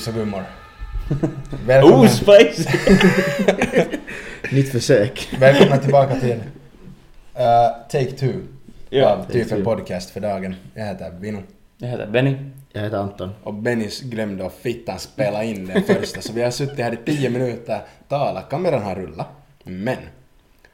Gubbs och gummor. Oh, Välkomna, spicy! Nytt försök. välkomna tillbaka till uh, Take Two Ja, av Take typen Two. podcast för dagen. Jag heter Vino. Jag heter Benny. Jag heter Anton. Och Bennys glömde att fittan spela in den första, så vi har suttit här i 10 minuter, talat, kameran har rullat, men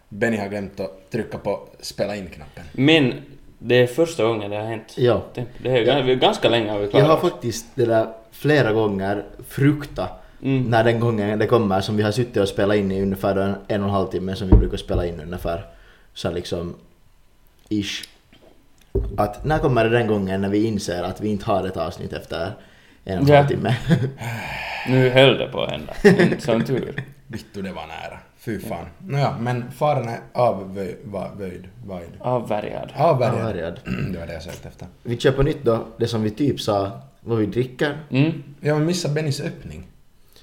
Benny har glömt att trycka på spela in-knappen. Men det är första gången det har hänt. Ja. Det, är är ganska länge har vi Jag klarat har oss. faktiskt det där flera gånger fruktat Mm. när den gången det kommer som vi har suttit och spelat in i ungefär en, en och en halv timme som vi brukar spela in ungefär. Så liksom ish. Att när kommer det den gången när vi inser att vi inte har ett avsnitt efter en och en Ja. halv timme? Nu höll det på att hända. Som tur. Vittu, det var nära. Fy fan. Nåja, men faran är avböjd, vajd, vajd. Avvärjad. Avvärjad. Avvärjad. Det var det jag sökte efter. Vi kör på nytt då, det som vi typ sa, vad vi dricker. Mm. Jag missade Bennys öppning.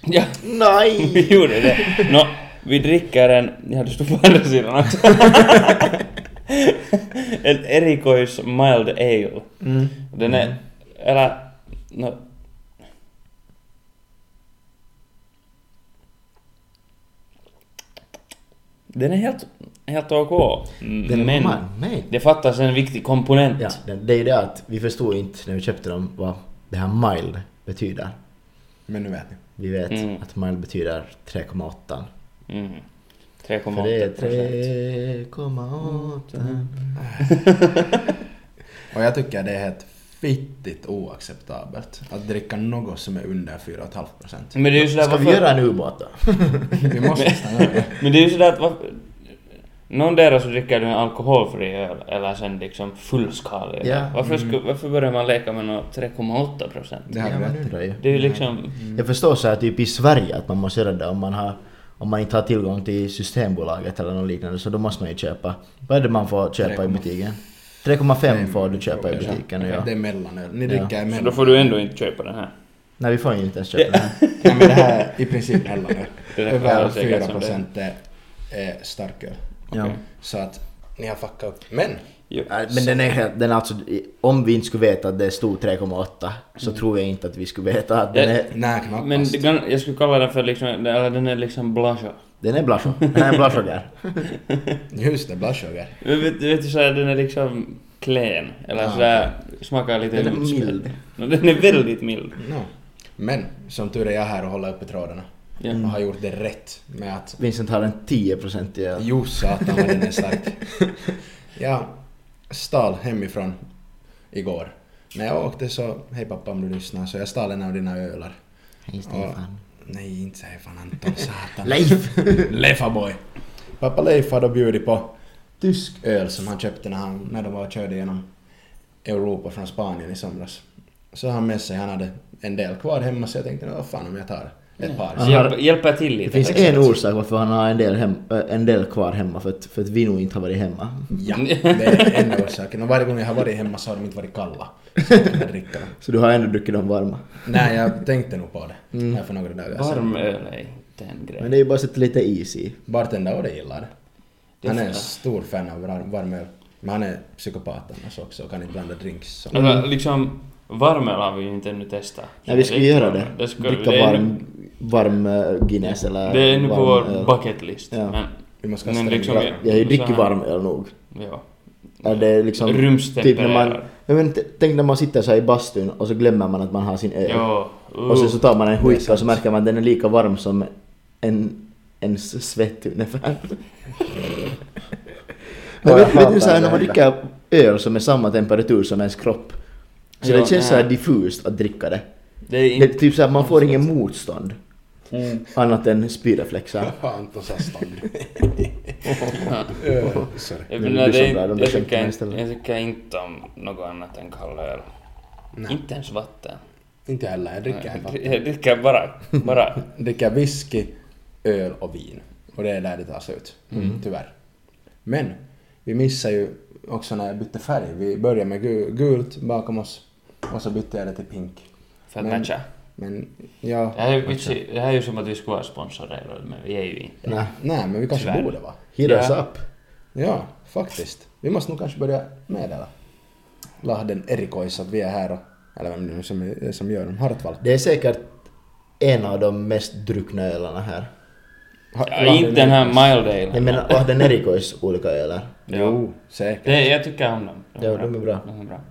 Ja, Nej! vi gjorde det. Nå, vi dricker en... Ja, det stod på andra sidan också. en Erikois Mild Ale. Mm. Den är... Eller... No, den är helt, helt OK. Mm, Den är men man, nej. det fattas en viktig komponent. Ja, det, det är ju det att vi förstod inte när vi köpte dem vad det här mild betyder. Men nu vet ni. Vi vet Mm. att mild betyder 3,8. Mm. För det 3,8 är procent. 3,8. Och jag tycker det är helt fittigt oacceptabelt att dricka något som är under 4,5 procent. Men det är ju sådär Ska vi varför- göra en ubåt då? Vi måste göra det. Men det är ju sådär att varför... Någon där så dricker du en alkoholfri öl eller sen liksom fullskalig öl. Ja. Varför, sku, varför börjar man leka med något 3,8 procent? Det ja, ju. Det är ju liksom... Jag förstår så här typ i Sverige att man måste göra det om man har om man inte har tillgång till Systembolaget eller något liknande så då måste man ju köpa. Vad är det man får köpa i 3,5 butiken? 3,5 får du köpa i butiken Ja. ja. Det är mellanöl. Ni Ja. dricker Så mellanöl. då får du ändå inte köpa den här. Nej vi får ju inte ens köpa den här. Nej men det här är i princip mellanöl. Över klarar säkert 4 som det. procent är, är starköl. Ja. Okej. Så att ni har fuckat upp. Men! Jo. Nej, Men den är helt, den är alltså, om vi inte skulle veta att det stod 3,8 så tror jag inte att vi skulle veta att den Ja. är, Nej, knappast. Men jag skulle kalla den för liksom... Den är liksom blasho. Den är blasho. Den är blashoger. Just det, bladsugar. Men vet, vet du såhär, den är liksom klen. Eller Ja, sådär, smakar lite Den är mild. No, den är väldigt mild. No. Men som tur är jag här och håller uppe trådarna. Ja. Och har gjort det rätt med att Vincent har en 10% i öl. Jo satan vad den är stark. Jag stal hemifrån igår. När jag åkte så, hej pappa om du lyssnar, så jag stal en av dina ölar. Hej Och, Stefan. Nej, inte Stefan Anton, satan. Leif! Leifaboy. Pappa Leif hade bjudit på tysk öl som han köpte när, han, när de var och körde genom Europa från Spanien i somras. Så han med sig, han hade en del kvar hemma så jag tänkte, vad fan om jag tar ett par. Han Så har- hjälp, hjälper till Det lite. finns liksom. en orsak varför han har en del, hem, äh, en del kvar hemma för att, för att vi nog inte har varit hemma. Ja, det är enda orsaken. Och varje gång jag har varit hemma så har de inte varit kalla. Så. Så du har ändå druckit dem varma. Nej, jag tänkte nog på det. Mm. Här för några dagar Varm öl är inte en grej. Men det är ju bara att sätta lite is i. Bartender och det gillar det. Det Han är en stor fan av varm, öl. Men han är psykopat annars också och kan inte blanda drinks. Så. Alltså, liksom, varmöl har vi ju inte ännu testat. Nej, vi ska göra det. det ska, Dricka det är varm, varm äh, Guinness eller Det är nu på vår öl. bucket list. Ja. Men, Vi måste men liksom... Jag, jag har ju druckit varm öl nog. Ja. Ja, det är liksom... Rumstempererad. Typ när man... Jag inte, tänk när man sitter så här i bastun och så glömmer man att man har sin öl. Jo. Och sen så tar man en är huika och så märker man att den är lika varm som en, en s- svett ungefär. Men Ja, vet, vet du såhär när man dricker öl som är samma temperatur som ens kropp. Så Ja, det känns såhär diffust att dricka det. Det är Det är inte... typ såhär, man får ingen motstånd. Mm. Annat än spyreflexer. Anton sa stånd. Ja. Sorry. Jag, tycker, inte- om något annat än kall öl. Inte ens vatten. Inte heller, jag dricker vatten. jag dricker bara, bara. dricker whisky, öl och vin. Och det är där det tar slut. Mm. Tyvärr. Men vi missade ju också när jag bytte färg. Vi började med gu- gult bakom oss och så bytte jag det till pink. För att Men- matcha. Men ja... Det här, är, vitsi, det här är ju som att vi skulle vara sponsorerade, men vi är ju inte. Nej. Nej, men vi kanske Tyvärr. borde vara. Hit us Ja. up. Ja, faktiskt. Vi måste nog kanske börja meddela Lahden Erikois att vi är här och Eller vem det nu som, är- som gör dem. Hartwall. Det är säkert en av de mest druckna ölarna här. Ha- Ja, inte den här mild ale. Jag menar, Lahden Erikois olika öler. Jo, säkert. Det, jag tycker om dem. Ja, de är bra. De är bra.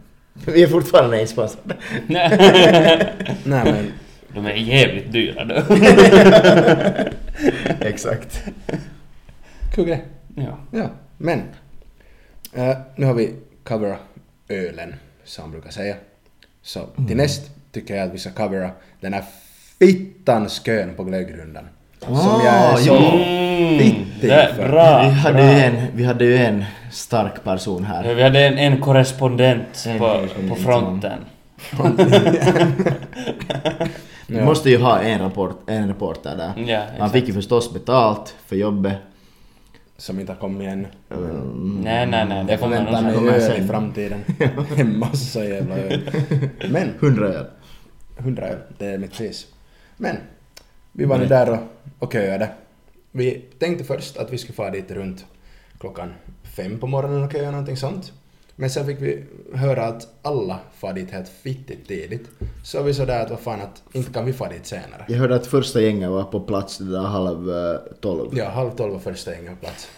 Vi är fortfarande inte sponsrade. Nej men, de är jävligt dyra då. Exakt. kul grej. ja. Ja, men. eh, nu har vi covera ölen, som man brukar säga. Så till näst tycker jag att vi ska covera den här fittans kön på glöggrundan. som jag är Ah, så Mm, fittig för. bra. vi, hade bra. ju en, vi hade ju en stark person Ja, här. Vi hade en, en korrespondent En på, på fronten. Vi Ja. måste ju ha en, rapport, en reporter där. Ja, Han fick ju förstås betalt för jobbet. Som inte har kommit än. Mm. Nej, nej, nej. Det kommer nog sen. kommer sen. i framtiden. En massa jävla öl. Men, 100 öl. 100 öl, det är mitt pris. Men, vi var nu där och, och köade. Vi tänkte först att vi skulle fara dit runt klockan fem på morgonen och köa någonting sånt. Men sen fick vi höra att alla far dit helt fittigt tidigt. Så vi sådär att vad fan att inte kan vi fara dit senare. Jag hörde att första gänget var på plats det där halv eh, tolv. Ja, halv tolv var första gänget på plats.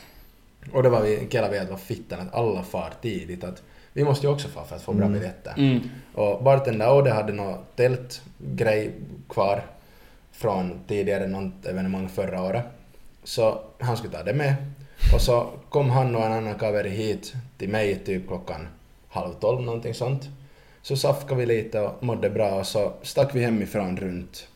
Och då var vi, hela vi att var fittan att alla far tidigt. Att vi måste ju också fara för att få bra Mm. biljetter. Mm. Och bartender Ode hade någon tältgrej kvar från tidigare något evenemang förra året. Så han skulle ta det med. Och så kom han och en annan kaveri hit till mig typ klockan halv tolv någonting sånt. Så safkade vi lite och mådde bra och så stack vi hemifrån runt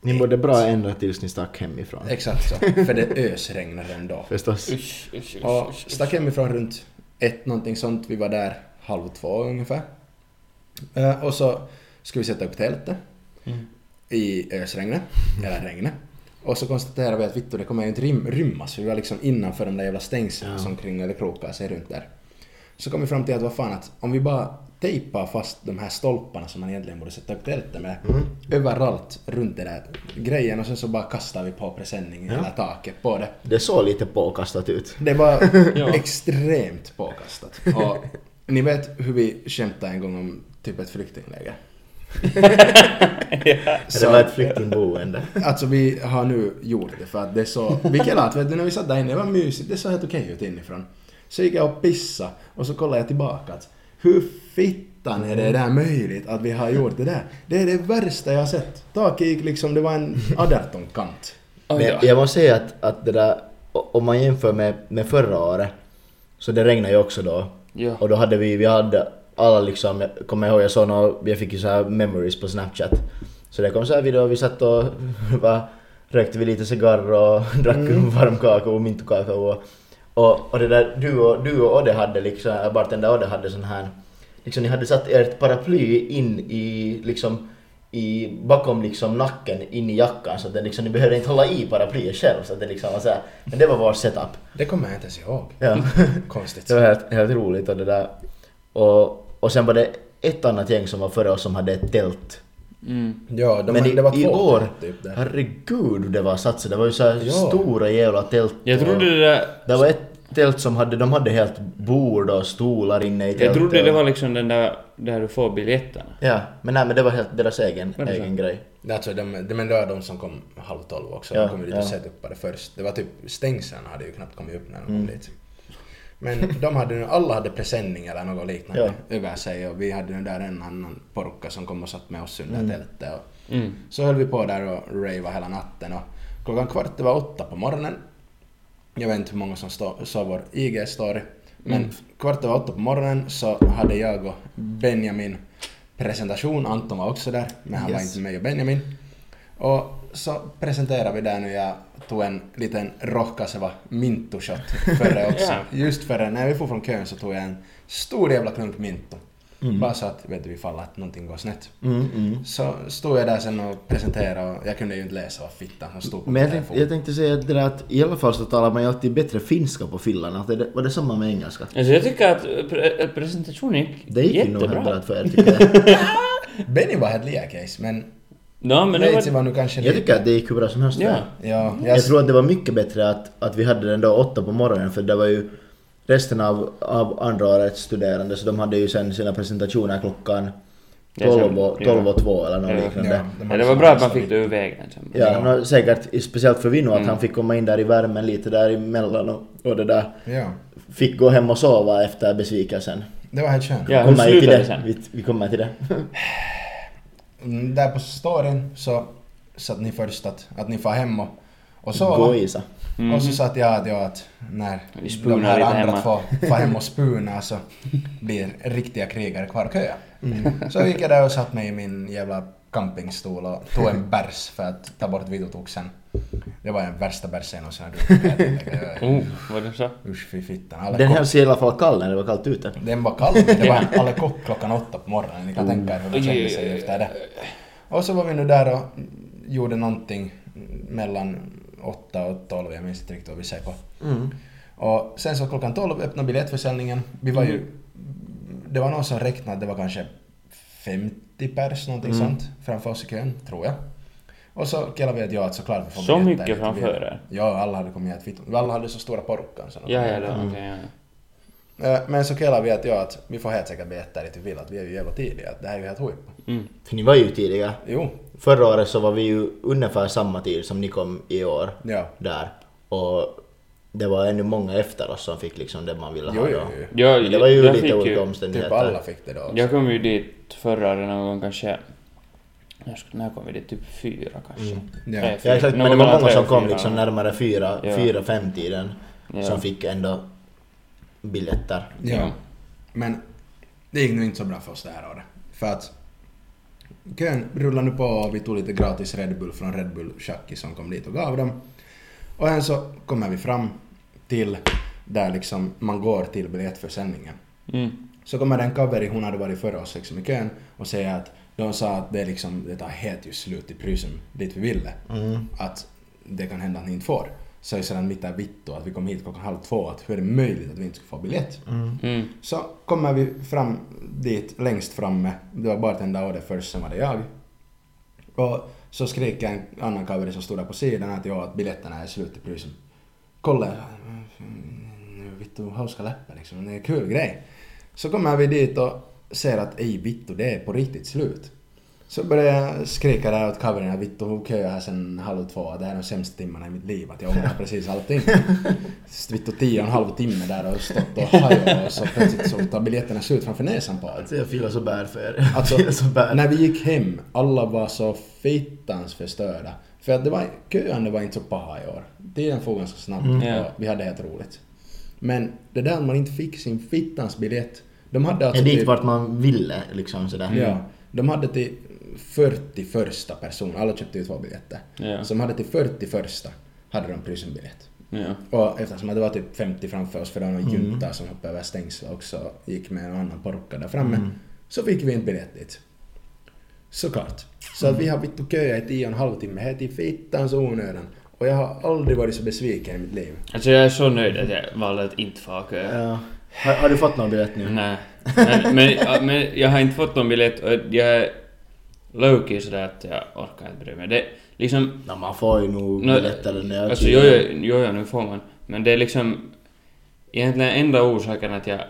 Ni mådde bra ända tills ni stack hemifrån. Exakt så, för det ösregnade ändå. Förstås. Usch, usch, usch, Och stack hemifrån runt ett någonting sånt. Vi var där halv två ungefär. Eh, och så skulle vi sätta upp tältet Mm. i ösregnet, eller regnet. Och så konstaterade vi att vittu det kommer ju inte rymmas för vi var liksom innanför de där jävla stängslen Ja. som kring eller krokar sig runt där. Så kom vi fram till att vad fan att om vi bara tejpar fast de här stolparna som man egentligen borde sätta upp tältet med Mm. överallt runt den där grejen och sen så bara kastar vi på presenning Ja. eller taket på det. Det såg lite påkastat ut. Det var extremt påkastat. Och ni vet hur vi skämtade en gång om typ ett flyktingläger. ja. Det var ett flyktingboende. Alltså vi har nu gjort det för att det är så... Vilket att vet du när vi satt där inne, det var mysigt, det såg helt okej ut inifrån. Så gick jag och pissa och så kollade jag tillbaka att hur fittan är det där möjligt att vi har gjort det där? Det är det värsta jag har sett. Taket gick liksom, det var en 18-kant. Oj Men då. jag måste säga att, att det där, om man jämför med, med förra året, så det regnade ju också då. Ja. Och då hade vi, vi hade alla liksom, jag kommer ihåg jag såg nå, jag fick ju så här memories på snapchat. Så det kom så här video, vi satt och bara rökte vi lite cigarr och drack Mm. varm kakao och mintukakao och, och, och det där du och, du och Odde hade liksom, bartender Odde hade sån här, liksom ni hade satt ert paraply in i liksom i, bakom liksom nacken in i jackan så att det liksom, ni behövde inte hålla i paraplyet själv så att det liksom var så här, men det var vår setup. Det kommer jag inte ens ihåg. Ja. Konstigt. Det var helt, helt roligt och det där. Och, och sen var det ett annat gäng som var före oss som hade ett tält. Mm. Ja, de, Men i, det var två i år, typ där. herregud det var satsat. Det var ju så här Ja. stora jävla tält. Jag och- trodde det där... Det var ett tält som hade, de hade helt bord och stolar inne i tältet. Jag trodde det och- var liksom den där där du får biljetterna. Ja, men nej men det var helt deras egen, så? egen grej. Alltså, de, de, men det var de som kom halv tolv också. Ja, de kom ju dit och ja. sett upp det först. Det var typ stängseln hade ju knappt kommit upp när de kom Mm. dit. Men de hade nu, alla hade presenning eller något liknande Ja. över sig och vi hade nu där en annan porka som kom och satt med oss under Mm. tältet. Och Mm. så höll vi på där och rava hela natten och klockan kvart över åtta på morgonen. Jag vet inte hur många som stå, såg vår IG-story. Men Mm. kvart över åtta på morgonen så hade jag och Benjamin presentation. Anton var också där, men han var Yes. inte med och Benjamin. Och så presenterade vi där nu. Jag tog en liten rohkaiseva mintu-shot före också. Ja. Just före, när vi får från kön så tog jag en stor jävla klunk mintu. Mm. Bara så att, vet du, ifall att någonting går snett. Mm, mm. Så stod jag där sen och presenterade och jag kunde ju inte läsa vad fittan som stod på Men jag tänkte, jag tänkte säga att, det där att i alla fall så talar man ju alltid bättre finska på Finland. Att det, var det samma med engelska? Alltså jag tycker att pre- presentationen gick Det gick ju nog helt jättebra. bra för er tycker jag. Benny var helt liacase, men No, men det Neitsi var... var nu kanske Jag tycker att det gick hur bra som helst. Ja. Ja, jag, Jag tror att det var mycket bättre att, att vi hade den då åtta på morgonen för det var ju resten av, av andra årets studerande så de hade ju sen sina presentationer klockan Det är 12 som- och, ja. 12 och 2 eller något Ja. liknande. Ja, Ja, de Ja, hade det var bra att man fick det ur vägen sen. Ja. nå, säkert speciellt för Vino att Mm. han fick komma in där i värmen lite däremellan och, och det där. Ja, Fick gå hem och sova efter besvikelsen. det var helt skönt. Ja, hur slutade det. det sen? Vi, vi kommer till det. Mm, Där på storyn så satt ni först att, att ni får hem och, och sova. I sig. Och så satt jag att, jag att när Vi de här andra hemma. får, får hem och spuna så blir riktiga krigare kvar och köa. Så gick jag där och satt mig i min jävla campingstol och tog en bärs för att ta bort vitotoxen. Det var den värsta bärsen jag någonsin har druckit. Oh, vad du sa? Usch fy fittan. Den hölls i alla fall kall när det var kallt ute. Den var kall, det var alla kock klockan åtta på morgonen. Ni kan tänka er hur Oj, kände sig efter det. Och så var vi nu där och gjorde någonting mellan åtta och tolv, jag minns inte riktigt vad vi säger på. Mm. Och sen så klockan 12 öppnade biljettförsäljningen. Vi var ju... Det var någon som räknade att det var kanske 50 pers, någonting Mm. sånt, framför oss i kön, tror jag. Och så kallade vi att ja, att såklart vi får Så biljetter. mycket framför er? Ja, alla hade kommit hit. Alla hade så stora porkan. Så Ja, ja, det, okej, ja. Eh, Men så kallade vi att ja, att vi får helt säkert biljetter dit vi vill, att vi är ju jävla tidiga, att det här är ju helt huippu. Mm. För ni var ju tidiga. Jo, Förra året så var vi ju ungefär samma tid som ni kom i år. ja. Där. Och det var ännu många efter oss som fick liksom det man ville Jo, ha jo, då. jo. Ja, det var ju jag lite olika ju, omständigheter. Typ alla fick det då också. Jag kom ju dit förra året någon gång kanske... När kom vi dit? Typ fyra kanske? Mm. Ja. Tre, Ja fyra. exakt, men det var många som kom fyra. liksom närmare fyra, Ja. fyra fem tiden Ja. som fick ändå biljetter. Ja. Men det gick nu inte så bra för oss det här året. För att kön rullade nu på och vi tog lite gratis Red Bull från Red Bull Shaki som kom dit och gav dem. Och sen så kommer vi fram till där liksom man går till biljettförsäljningen. Mm. Så kommer den kaveri, hon hade varit före oss liksom i kön och säger att de sa att det, är liksom, det tar helt ju slut i Prysum dit vi ville. Mm. Att det kan hända att ni inte får. Så är det sedan mitt där vittu att vi kom hit klockan halv två att hur är det möjligt att vi inte ska få biljett? Mm. Mm. Så kommer vi fram dit längst framme, det var bartender och det först, sen var det jag. Och så skrek en annan kaveri som stod där på sidan att ja, att biljetterna är slut i Prysum. Kolla, vittu hauska läppar liksom, det är en kul grej. Så kommer vi dit och ser att ej vittu, det är på riktigt slut. Så började jag skrika där åt kaverin att vittu hon köar här sen halv två, det här är de sämsta timmarna i mitt liv, att jag ångrar precis allting. vittu tio och en halv timme där och stått och hajat och så plötsligt så tar biljetterna slut framför näsan på. Alltså jag feelar så bad för er. Alltså, när vi gick hem, alla var så fittans förstörda. För att det var, köande var inte så paha i år. Tiden for ganska snabbt Mm. Ja. vi hade helt roligt. Men det där att man inte fick sin fittans biljett. De hade Ja, alltså dit typ- vart man ville liksom sådär. Ja, de hade till 40 första person, alla köpte ju två biljetter. Ja. Som hade till 40 första hade de Prysumbiljett. Ja. Och eftersom det var typ 50 framför oss för det var någon junta som hoppade över stängsel också gick med en annan porka där framme. Så fick vi inte biljett dit. Såklart. Så att vi har vittu köat i tio och en halv timme, helt i fittans onödan. Och jag har aldrig varit så besviken i mitt liv. Alltså jag är så nöjd att jag valde att inte få. Ja. Har, har du fått någon biljett nu? Nej. Men, men, men jag har inte fått någon biljett och jag är low-key sådär att jag orkar inte bry mig. Det liksom... No, man får ju nog Nå, biljetter när Alltså jo, jo, jo, nu får man. Men det är liksom... Egentligen enda orsaken att jag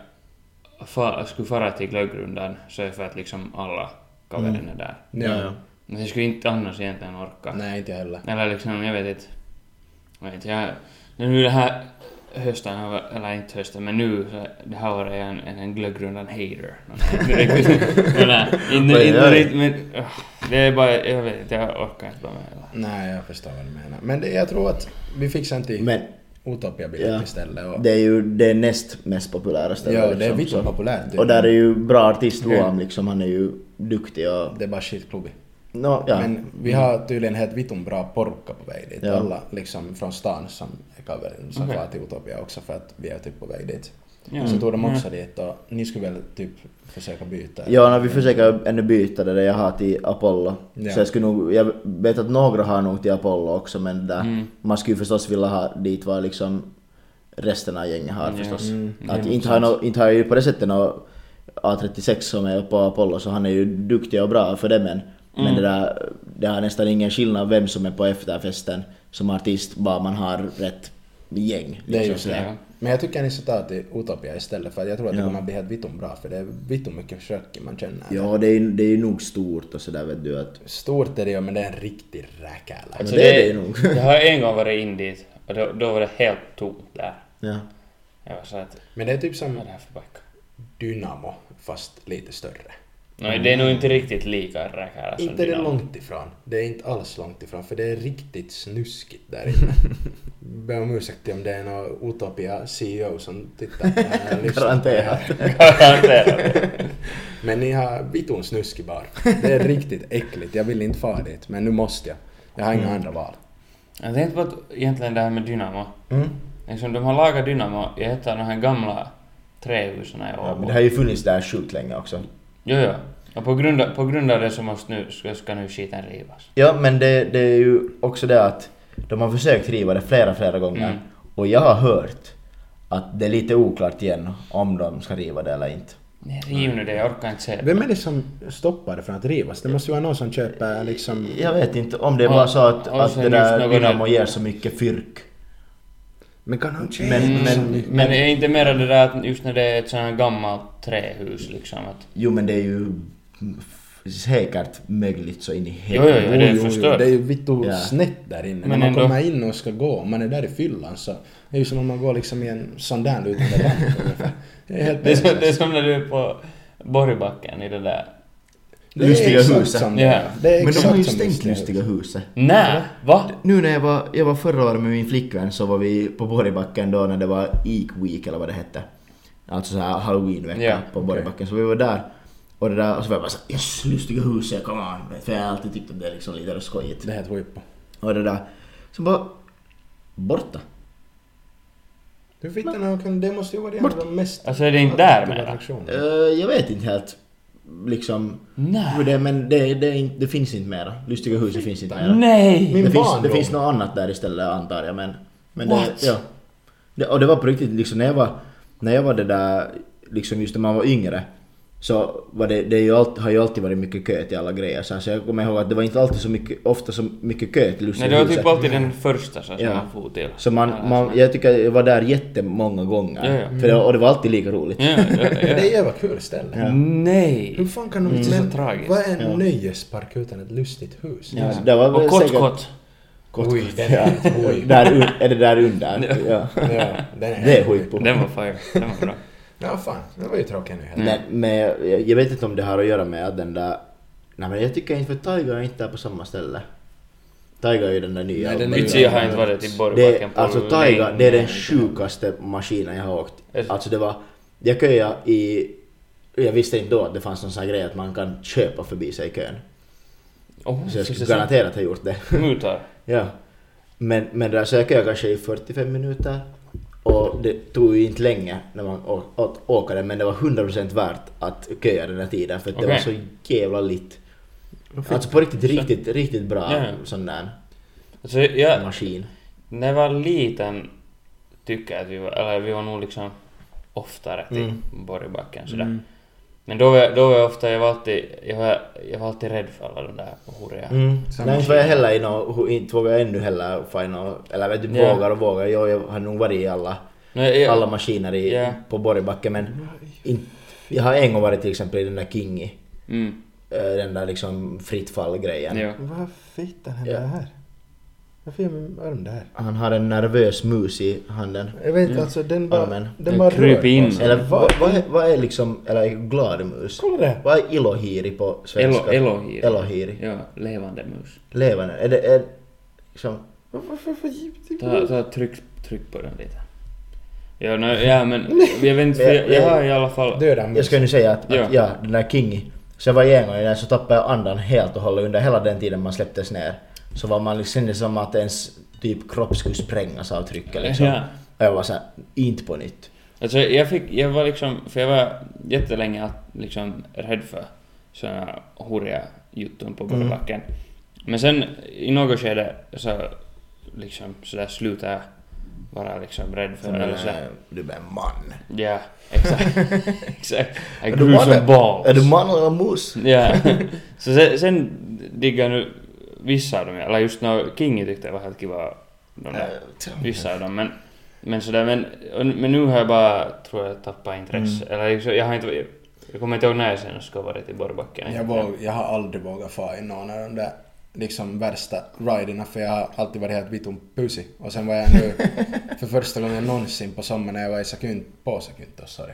fa, skulle fara till Glöggrundan så är för att liksom alla kaverin är där. Ja, ja. Men jag skulle inte annars egentligen orka. Nej, inte heller. Eller liksom, jag vet inte. Jag vet, jag... Nu det här hösten, eller inte hösten, men nu det här året är jag en, en, glöggrundan hater. Eller, men uh, det är bara, jag vet inte, jag orkar inte vara med. Nej, jag förstår vad du menar. Men det, jag tror att vi fixar en till Men Utopia-biljett Ja. istället. Och, det är ju det näst mest populära stället. ja, det är liksom, vitt populärt. Och där är ju bra artist. Luam liksom, han är ju duktig och... Det är bara skitklubbig. No, ja. Men vi har tydligen helt vitun bra porka på väg dit. Ja. Alla liksom från stan som är kaverin som far till Utopia också för att vi är typ på väg dit. Ja. Så tog de också Ja. dit och ni skulle väl typ försöka byta? Ja, när vi försöker ännu byta det där jag har till Apollo. Ja. Så jag skulle nog, jag vet att några har nog till Apollo också men där, Mm. man skulle ju förstås vilja ha dit vad liksom resten av gänget har förstås. Mm. Att inte har, no, inte har ju på det sättet nå A36 som är på Apollo så han är ju duktig och bra för det men, men Mm. det där, det har nästan ingen skillnad vem som är på efterfesten som artist bara man har rätt gäng. Det är liksom just sådär. Ja. Men jag tycker ni ska ta till Utopia istället för jag tror att det Ja. kommer att bli helt vittum bra för det är vittum mycket försök man känner. Ja, det är, det är ju nog stort och sådär vet du att... Stort är det ju men det är en riktig räkäla. Alltså det är det nog. Jag har en gång varit in dit och då, då var det helt tomt där. Ja. Jag var så att, Men det är typ som vad är det här för backa? Dynamo fast lite större. Nej, det är nog inte riktigt lika räkära som Inte det långt ifrån. Det är inte alls långt ifrån för det är riktigt snuskigt där inne. Ber om ursäkt om det är någon Utopia CEO som tittar på det här och lyssnar på det här. Garanterat. Men ni har vitun snuskig bar. Det är riktigt äckligt. Jag vill inte fara dit men nu måste jag. Jag har inga Mm. andra val. Jag tänkte på att egentligen det här med Dynamo. Mm. Liksom de har lagat Dynamo i ett av de här gamla trähusen i ja. Åbo. Men det har ju funnits där sjukt länge också. Jo, jo. Och på grund av, på grund av det så måste nu, ska, ska nu skiten rivas. Ja, men det, det är ju också det att de har försökt riva det flera, flera gånger. Mm. Och jag har hört att det är lite oklart igen om de ska riva det eller inte. Nej, riv nu det, jag orkar inte se det. Vem är det som stoppar det från att rivas? Det måste ju vara någon som köper liksom... Jag vet inte om det är Och- bara så att, och att sen det där Dynamo ger så mycket fyrk. Men kan han Men- tjäna men- mycket? Men det är inte mer det där att just när det är ett sånt här gammalt trähus liksom att... Jo men det är ju säkert mögligt så in i jo, helvete. jo, det är förstört. Det är ju vittu Ja. snett där inne. Men När man ändå- kommer in och ska gå, om man är där i fyllan så det är ju som om man går liksom i en sandal utan lampa ungefär. Det är helt Det är, som, det är som när du är på Borgbacken i det där... Det Lustiga huset. det Ja. Det är Men de har ju stängt Lustiga huset. Nä! Va? Nu när jag var, jag var förra året med min flickvän så var vi på Borgbacken då när det var Eek Week eller vad det hette. Alltså så här halloweenvecka Ja, på Borgbacken. Så vi var där och det där och så var jag bara såhär yes, Lustiga huset, come on. För jag har alltid tyckt att det är liksom lite skojigt. Det är helt huippu. Och det där. Så bara borta. Hur fick den här kunna- Det måste ju vara en av de mest... Alltså är det inte där mera? attraktionerna. Eh, jag vet inte helt liksom hur det men det, det, inte, det finns inte mera. Lustiga huset finns inte mera. Nej! Min det, finns, det finns något annat där istället antar jag men... men det, What? ja. det, och det var på riktigt liksom när jag var, när jag var det där, liksom just när man var yngre. Så var det, det ju alltid, har ju alltid varit mycket kö till alla grejer. Så alltså jag kommer ihåg att det var inte alltid så mycket, ofta så mycket kö till Nej, Lustiga det var huset. typ alltid den första så som Ja. man for till. Så man, Ja, man, alltså. jag tycker jag var där jättemånga gånger. Ja, ja. För det, och det var alltid lika roligt. Ja, ja, Det är ja. jävla kul ställe. Ja. Nej! Hur fan kan de... Mm. Så Men tragiskt. vad är en Ja. nöjespark utan ett lustigt hus? Ja, det var Och kott säkert- kott. Kott, Oj, den är Ja. oj. där, un- är det där under? Ja. Ja, den är, Det är helt huippu. Den var fire. Den var bra. Ja, fan. Det var ju tråkigt nu. Mm. Men, men jag, jag vet inte om det har att göra med att den där... Nej men jag tycker inte för Taiga är inte där på samma ställe. Taiga är ju den där nya. Nej, den Vitsi, jag har inte varit det, Borgbacken på alltså Taiga, det är den länge. sjukaste maskinen jag har åkt. Är- Alltså det var... Jag köade i... Jag visste inte då att det fanns någon sån här grej att man kan köpa förbi sig i kön. Oh, Så jag skulle garanterat ha gjort det. Mutar. Ja. Men, men där så jag köade kanske i 45 minuter. Och det tog ju inte länge när man å, å, åkade men det var 100% värt att köa den här tiden för att det var så jävla litt. Alltså på riktigt, riktigt, riktigt bra ja. sån där Alltså, jag, maskin. när jag var liten tycker jag att vi var, eller vi var nog liksom oftare till Mm. Borgbacken sådär. Mm. Men då var, jag, då var jag ofta, jag var alltid, jag var, jag var alltid rädd för alla de där horiga. Mm. Nej, inte var jag heller i nå, inte vågar jag ännu heller nå, eller vet du, vågar och vågar. Jag, jag har nog varit i alla, Nej, jag, alla maskiner i, Ja. på Borgbacken men in, jag har en gång varit till exempel i den där Kingi. Mm. eh, Den där liksom fritt fall grejen. Ja. Vad fittan händer Ja. här? Varför gör min arm där? Han har en nervös mus i handen. Jag vet Ja. alltså den bara... Armen. Den Den bara kryper in. Eller Vad- vad, vad, är, liksom, eller glad mus? Kolla det! Vad är ilohiri på svenska? Elo, elohiri. Elohiri. Ja, levande mus. Levande. Är det, är liksom, Varför, varför, Ta, ta tryck, tryck på den lite. Ja, nej, ja men jag vet inte, jag, jag har i alla fall... Döda jag ska nu säga att, Ja. att ja, den där Kingi. Så jag var en gång i den så tappade jag andan helt och hållet under hela den tiden man släpptes ner. Så var man liksom kände som att ens typ kropp skulle sprängas av trycket liksom. Ja. Och jag var såhär, inte på nytt. Alltså jag fick, jag var liksom, för jag var jättelänge liksom rädd för såna horiga jutton på Mm. Borgbacken. Men sen i något skede så liksom sådär slutade jag vara liksom rädd för eller en, så. eh, Du är en man. Ja, exakt. exakt. Du grew some balls. Är du man eller mus? Ja. Så sen, sen diggar nu vissa av dem, eller just när Kingi tyckte jag var helt kiva, de där, vissa av dem, men Men sådär, men, men nu har jag bara, tror jag, tappat intresse. Eller liksom, jag har inte, jag kommer inte ihåg när jag senast ha varit i Borgbacken. Jag, våg, jag har aldrig vågat fara i någon av de där liksom värsta riderna för jag har alltid varit helt vitun pusi. Och sen var jag nu för första gången någonsin på sommaren när jag var i Sakyn, på Sakyntos, sorry,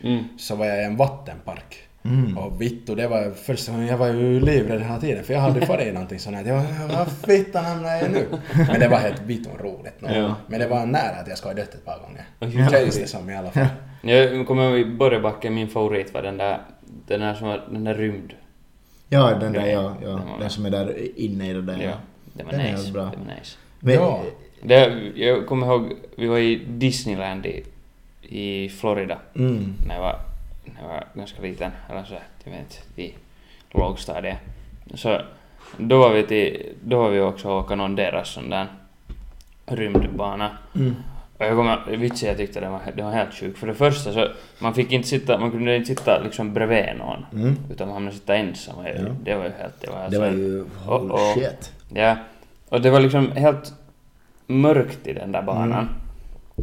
Mm. så var jag i en vattenpark. Mm. Och vittu, det var första gången jag var ju livrädd hela tiden för jag hade farit i någonting sånt här. Jag var, vad fittan hamnar jag nu? Men det var helt vitun roligt. Ja. Men det var nära att jag skulle ha dött ett par gånger. Okej. Känns det som i alla fall. Jag kommer ihåg i Borgbacken, min favorit var den där, den där som var, den där rymd. Ja, den där, Ja, ja, den Den som är där inne i det där. Ja, det var Den nice. bra. Det var nice. Men, Ja. Det, jag kommer ihåg, vi var i Disneyland i, i Florida Mm. när jag var, när jag var ganska liten, eller så, jag vet i lågstadiet. Så då var vi till, då var vi också åka någon deras sån där rymdbana. Mm. Och jag kommer, vitsen jag tyckte det var, det var helt sjukt. För det första så, man fick inte sitta, man kunde inte sitta liksom bredvid någon. Mm. Utan man hamnade sitta ensam. Ja. Det var ju helt, det var, Det var ju... Holy Oh, oh. shit. Ja, och det var liksom helt mörkt i den där banan. Mm.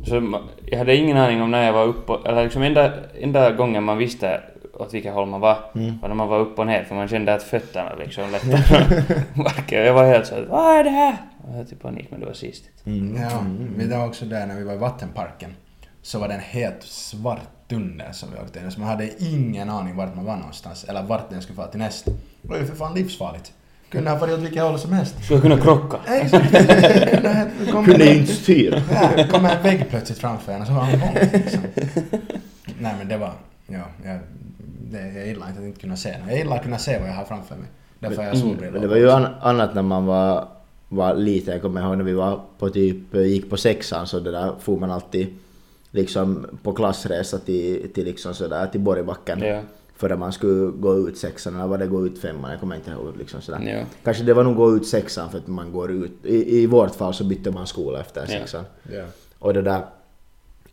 Så jag hade ingen aning om när jag var uppe, eller liksom enda, enda gången man visste åt vilket håll man var, Mm. var när man var upp och ner för man kände att fötterna liksom lättade. Jag var helt såhär vad är det här? Jag hade typ panik men det var sist. Mm. Ja, vi var också där när vi var i vattenparken. Så var det en helt svart tunnel som vi åkte in Så man hade ingen aning vart man var någonstans. Eller vart den skulle fara till nästa. Det var ju för fan livsfarligt. Kunde ha farit åt vilket håll som helst. Skulle jag kunna krocka? Kom Kunde inte styra. Ja, kom en vägg plötsligt framför en och så var han igång. Liksom. Nej men det var... Ja, jag, det, jag gillar inte att inte kunna se. Jag gillar att kunna se vad jag har framför mig. Därför har jag Men solbrillor. det var ju an- annat när man var, var liten. Jag kommer ihåg när vi var på typ, gick på sexan så det där får man alltid liksom på klassresa till, till liksom sådär till Borgbacken. Ja. Före man skulle gå ut sexan eller var det gå ut femman, jag kommer inte ihåg liksom sådär. Ja. Kanske det var nog gå ut sexan för att man går ut, i, i vårt fall så bytte man skola efter Ja. sexan. Ja. Och det där,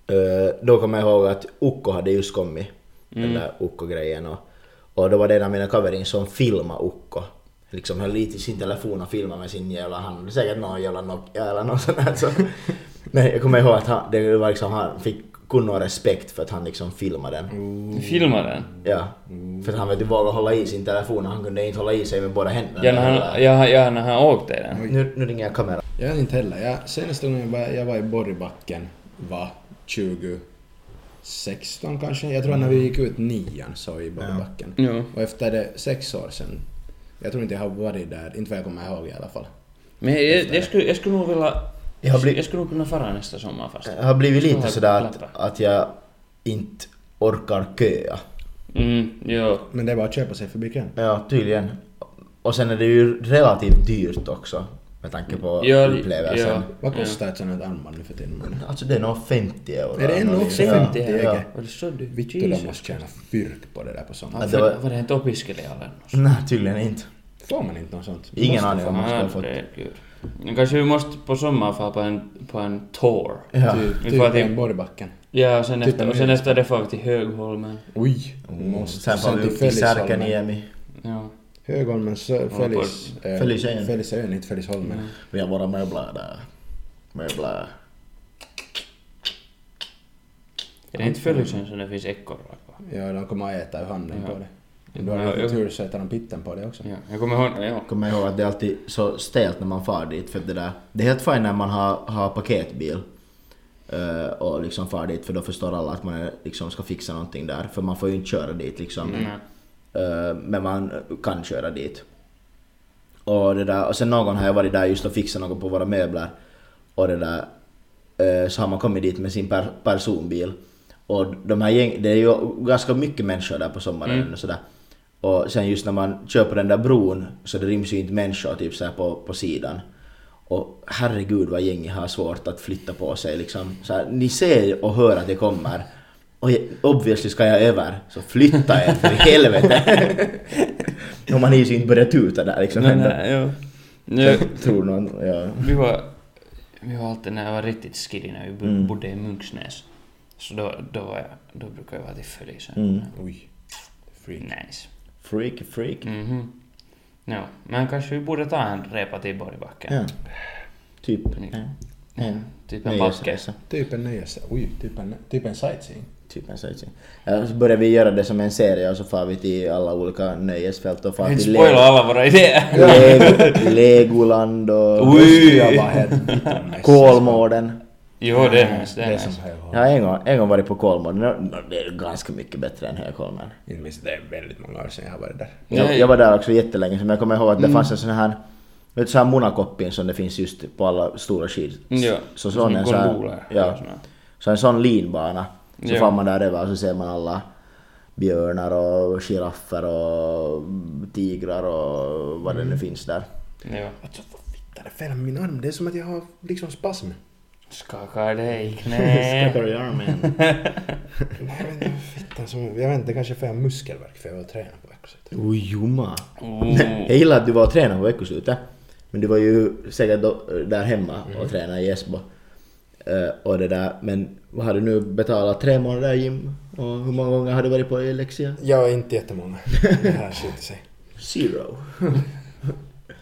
eh, då kommer jag ihåg att Ukko hade just kommit, den Mm. där Ukko-grejen och, och då var det en av mina kaverin som filmade Ukko. Liksom höll lite i sin telefon och filmade med sin jävla hand, säkert någon jävla Nokia eller något sånt där. Så. Men jag kommer ihåg att han, det var liksom, han fick kun och respekt för att han liksom filmade den. Filma den? Ja. För att han vet du vågade hålla i sin telefon och han kunde inte hålla i sig med båda händerna. Ja, när han, ja, ja, när han åkte i den. Nu, nu ringer jag kameran. Jag vet inte heller. Jag, senaste gången var, jag var i Borgbacken var 2016 kanske. Jag tror när vi gick ut nian så i Borgbacken. Ja. Och efter det sex år sedan. Jag tror inte jag har varit där, inte vad jag kommer ihåg i alla fall. Men jag, jag, skulle, jag skulle nog vilja... Jag har blivit- jag skulle nog kunna fara nästa sommar fast. Jag har blivit lite sådär att, att jag inte orkar köa. Mm, jo. Men det var att köpa sig förbi kön. Ja, tydligen. Och sen är det ju relativt dyrt också. Med tanke på Ja, upplevelsen. ja. Vad kostar ett sånt här armband nu för tiden? Alltså det är nog 50 euro. Är det ännu också Ja, 50 ja. euro? Var det så du? Vittu, de måste tjäna fyrk på det där på sånt. Ja, det var- var... det inte opiskelijalle? Nej, tydligen inte. Får man inte något sånt? Ingen aning få. om man ska Ja, ha fått. Kanske vi måste på sommar få på en, på en tour. Ja. Typ, Vi typ får till- Borgbacken. Ja, och sen, Typ efter, och sen efter det får vi till Högholmen. Oj! Mm. Måste. Sen får vi upp till Särkaniemi. Ja. Högholmen, Fällis... eh, Fällisön. Fällisön, inte Fällisholmen. Mm. Vi har våra möbler där. Möbler. Är det inte Följesjön som det finns ekorrar på? Ja, de kommer att äta ur handen Ja. på det. Då har du ja. tur så äter de pitten på det också. Ja, jag kommer ihåg... Ja. kommer ihåg att det är alltid så stelt när man far dit för det där, det är helt fint när man har, har paketbil eh, och liksom far dit för då förstår alla att man är, liksom ska fixa någonting där för man får ju inte köra dit liksom. Mm. Eh, men man kan köra dit. Och, det där, och sen någon har jag varit där just och fixat något på våra möbler och det där eh, så har man kommit dit med sin per, personbil och de här gäng, det är ju ganska mycket människor där på sommaren Mm. och sådär. Och sen just när man kör på den där bron så det ryms ju inte människor typ så här på, på sidan. Och herregud vad gänget har svårt att flytta på sig liksom. Så här, ni ser och hör att det kommer. Och jag, obviously ska jag över, så flytta er för i helvete. Om man ju inte börjar tuta där liksom. Nej, nej, ja. Ja, Jag tror någon, ja. vi var... Vi var alltid när jag var riktigt skiddy när vi Mm. bodde i Munksnäs. Så då, då var jag... Då brukade jag vara till Följesjön. Mm. Oj. Freak. Nice. Freak, freak. Mhm. Ja, men kanske vi borde ta en repa till Borgbacken. Ja. Typ. Ni- Ja. En Typ en backe. nöjesresa. Typ en nöjes... Oj, typ en, typ en sightseeing. Typ en sightseeing. Ja, så börjar vi göra det som en serie och så far vi till alla olika nöjesfält och far till spoila alla våra idéer. Lego, Legoland och. Kolmården. Jo, det är nice. Det Det är som nice. Högholm. Jag har en gång, en gång varit på Kolmården. Det är ganska mycket bättre än Högholmen. Inte minst, det är väldigt många år sedan jag har varit där. Jag, jag var där också jättelänge men jag kommer ihåg att det fanns en sån här Vet du så här monakoppin som det finns just på alla stora skid... Ja, Så som en här, gondoler. ja, så en sån linbana. Så Ja. far man där över och så ser man alla björnar och giraffer och tigrar och vad det nu finns där. Ja. Alltså vad fitta det fel min arm? Det är som att jag har liksom spasm. Skakar dig i knät. i armen. Nej men fitta som... Jag vet inte, kanske för jag har muskelvärk för jag var och tränade på veckoslutet. Oj, jumma. Oh. Jag gillar att du var och tränade på veckoslutet. Men du var ju säkert då, där hemma och tränade i Esbo. Eh, och det där, men vad har du nu betalat tre månader gym? Och hur många gånger har du varit på Lexia? Ja, inte jättemånga. Det här skiter sig. Zero.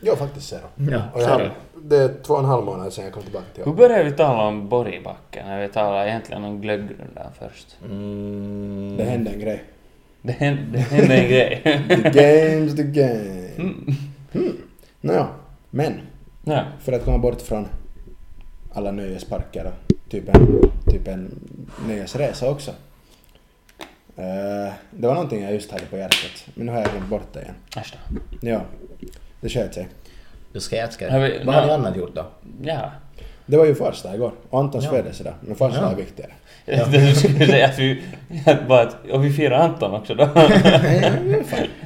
Ja, faktiskt zero. Ja, Och jag zero. Det är två och en halv månad sedan jag kom tillbaka till Hur började vi tala om Borgbacken? När vi talade egentligen om glöggrundan först. Mm. Det hände en grej. Det hände, det hände en grej. The game's the game. Mm. Nåja, men ja. för att komma bort från alla nöjesparker och typ en, typ en nöjesresa också. Eh, det var någonting jag just hade på hjärtat, men nu har jag glömt bort det igen. Äsch. Ja, det sköt sig. Du vi- Vad har ni annat gjort då? Ja. Det var ju farsdag igår, och Antons Ja. födelsedag, men farsdag Ja. är viktigare. Tänkte du skulle säga att vi... Bara att, och vi firar Anton också då.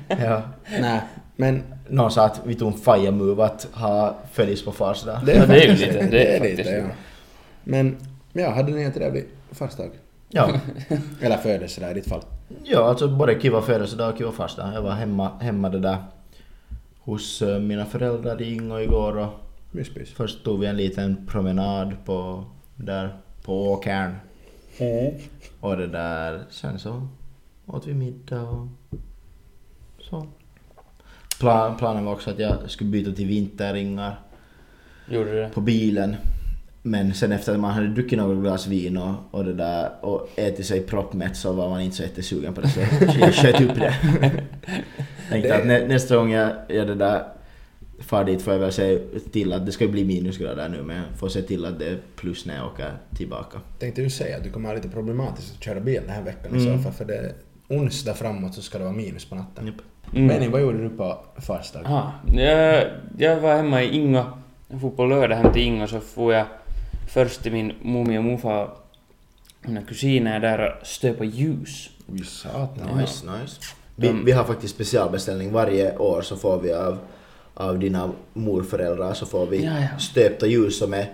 ja. Nej, men Någon sa att vi tog en fire move att ha följs på fars dag. Ja, det är ju lite- det Det är är lite, ja. Men, ja, hade ni en trevlig farsdag? Ja. Eller födelsedag i ditt fall? ja, alltså både kiva födelsedag och kiva fars dag. Jag var hemma, hemma det där hos eh, mina föräldrar i Ingo igår och Myspys. först tog vi en liten promenad på där på åkern. Och det där, sen så åt vi middag och så. Plan, planen var också att jag skulle byta till vinterringar Gjorde du det? på bilen. Men sen efter att man hade druckit några glas vin och, och det där och ätit sig proppmätt så var man inte så jättesugen på det så jag sköt upp det. Tänkte att nä, nästa gång jag, jag det där far dit får jag väl se till att det ska bli minusgrader nu men jag får se till att det är plus när jag åker tillbaka. Tänkte du säga att du kommer ha lite problematiskt att köra bil den här veckan i Mm. så fall, för det är onsdag framåt så ska det vara minus på natten. Japp. Mm. Benny, vad gjorde du på farsdag? Aha. Jag, jag var hemma i Ingo. Jag får på lördag hem till Ingo så får jag först till min mummi och morfar mina kusiner där och stöpa ljus. Oj satan. Nice, nice. Vi, vi har faktiskt specialbeställning varje år så får vi av, av dina morföräldrar så får vi Ja, ja. stöpta ljus som är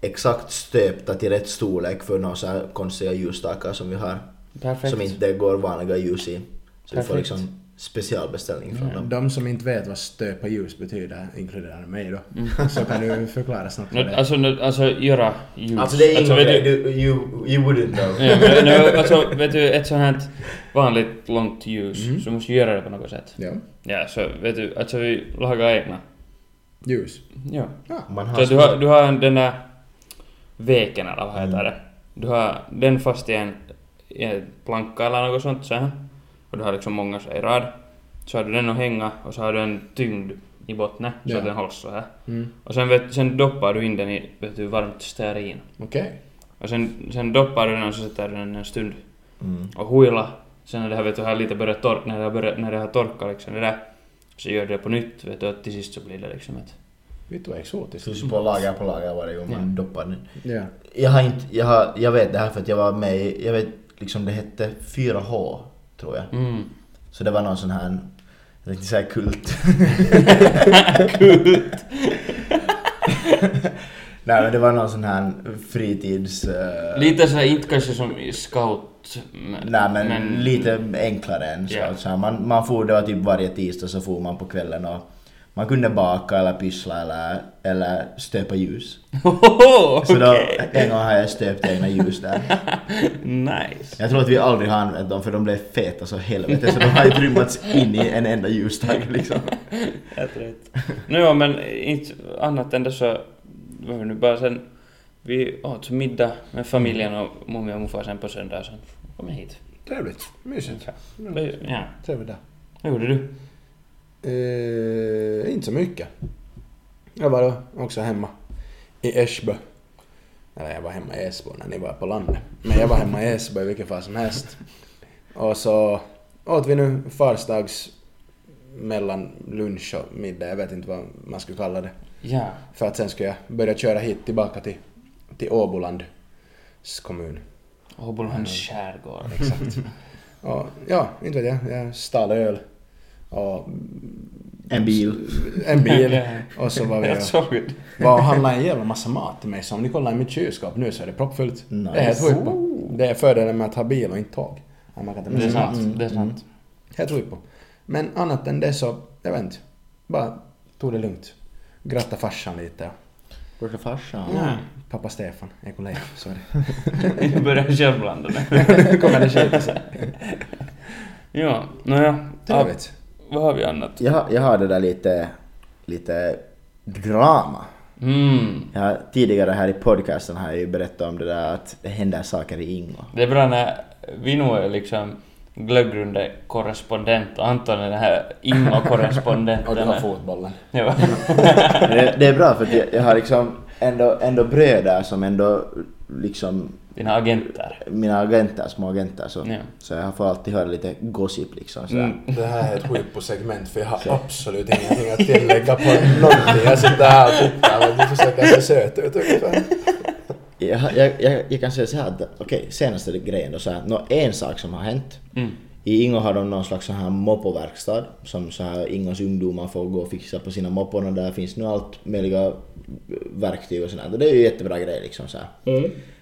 exakt stöpta till rätt storlek för några så här konstiga ljusstakar som vi har. Perfekt. Som inte går vanliga ljus i. Så vi får Perfekt. liksom specialbeställning från dem. De som inte vet vad stöpa ljus betyder, inkluderar mig då, Mm. så kan du förklara snabbt vad det är. alltså, alltså göra ljus. Alltså det är ingen vet du, you, you wouldn't know. ja, men, nå, alltså, vet du, ett sånt här vanligt långt ljus, Mm. så måste du göra det på något sätt. Ja, Ja, så vet du, alltså vi lagar egna. ljus. Ja. Ja. Man har Så du har, du har den där veken eller vad heter Mm. det. Du har den fast i en, i en planka eller något sånt så här. Och du har liksom många så här i rad. Så har du den att hänga och så har du en tyngd i botten så Ja. att den hålls så här. Mm. Och sen, vet, sen doppar du in den i vet du, varmt stearin. Okej. Och sen, sen doppar du den och så sätter du den en stund Mm. och huila. Sen när det här, vet du, har lite börjat torka, när det har, börjat, när det har torkat liksom det där. Så gör du det på nytt vet du och till sist så blir det liksom ett... Vet du vad exotiskt? Så på lager på lager varje gång man doppar den. Ja. Jag har inte, jag, har, jag vet det här för att jag var med i, jag vet liksom det hette 4H tror jag. Mm. Så det var någon sån här, jag tänkte säga kult. Kult! Nej men det var någon sån här fritids... eh, Lite såhär, inte kanske som scout, men... Nej men, lite enklare än så. Ja. så här, man, man får, det var typ varje tisdag så får man på kvällen och man kunde baka eller pyssla eller, eller stöpa ljus. Ohoho, Så då, en gång har jag stöpt egna ljus där. Nice. Jag tror att vi aldrig har använt dem för de blev feta så helvete så de har ju trymmats in i en enda ljusstake liksom. Helt rätt. Nå, men inte annat än det så var vi nu bara sen Vi åt middag med familjen och mummi och morfar sen på söndag sen kom jag hit. Trevligt. Mysigt. Det- Ja. Trevligt där. Vad gjorde du? Eh, inte så mycket. Jag var också hemma i Esbö. Eller jag var hemma i Esbo när ni var på landet. Men jag var hemma i Esbö i vilket fall som helst. Och så åt vi nu farsdags mellan lunch och middag, jag vet inte vad man skulle kalla det. Ja. För att sen skulle jag börja köra hit tillbaka till, till Åbolands kommun. Åbolands skärgård. Exakt. och ja, inte vet jag. Jag stal öl. Och En bil. en bil. Och så var vi Jag såg det. var och handlade en jävla massa mat till mig. Så om ni kollar i mitt kylskåp nu så är det proppfullt. Nice. Det är helt skitbra. Det är fördelen med att ha bil och inte tåg. Man kan ta med Det är sant. Det är sant. Helt skitbra. Men annat än det så, jag vet inte. Bara tog det lugnt. Gratta farsan lite. Brorsa farsan. Ja. Pappa Stefan, Ekolej, sorry. Jag börjar själv blanda det. Nu kommer det skita sig. Ja, nåja. Trevligt. Vad har vi annat? Jag, har- jag har det där lite, lite drama. Mm. Jag har, tidigare här i podcasten har jag ju berättat om det där att det händer saker i Ingo. Det är bra när vi nu är liksom glöggrunde korrespondent och Anton är den här Ingo-korrespondenten. Och du har fotbollen. Ja. det, det är bra för att jag, jag har liksom ändå, ändå bröder som ändå liksom Dina agenter. mina agenter, små agenter så, Ja. så jag får alltid höra lite gossip liksom sådär. Mm. Det här är ett skitpo-segment för jag har absolut ingenting att tillägga på någonting. Jag sitter här och tittar och du försöker se söt ut ungefär. Jag, jag, jag, jag kan säga så här att okej, senaste grejen då så här, nå, en sak som har hänt. Mm. I Ingo har de någon slags så här moppoverkstad som så här Ingos ungdomar får gå och fixa på sina moppon och där finns nu allt möjliga verktyg och sådär. Det är ju jättebra grej liksom så här.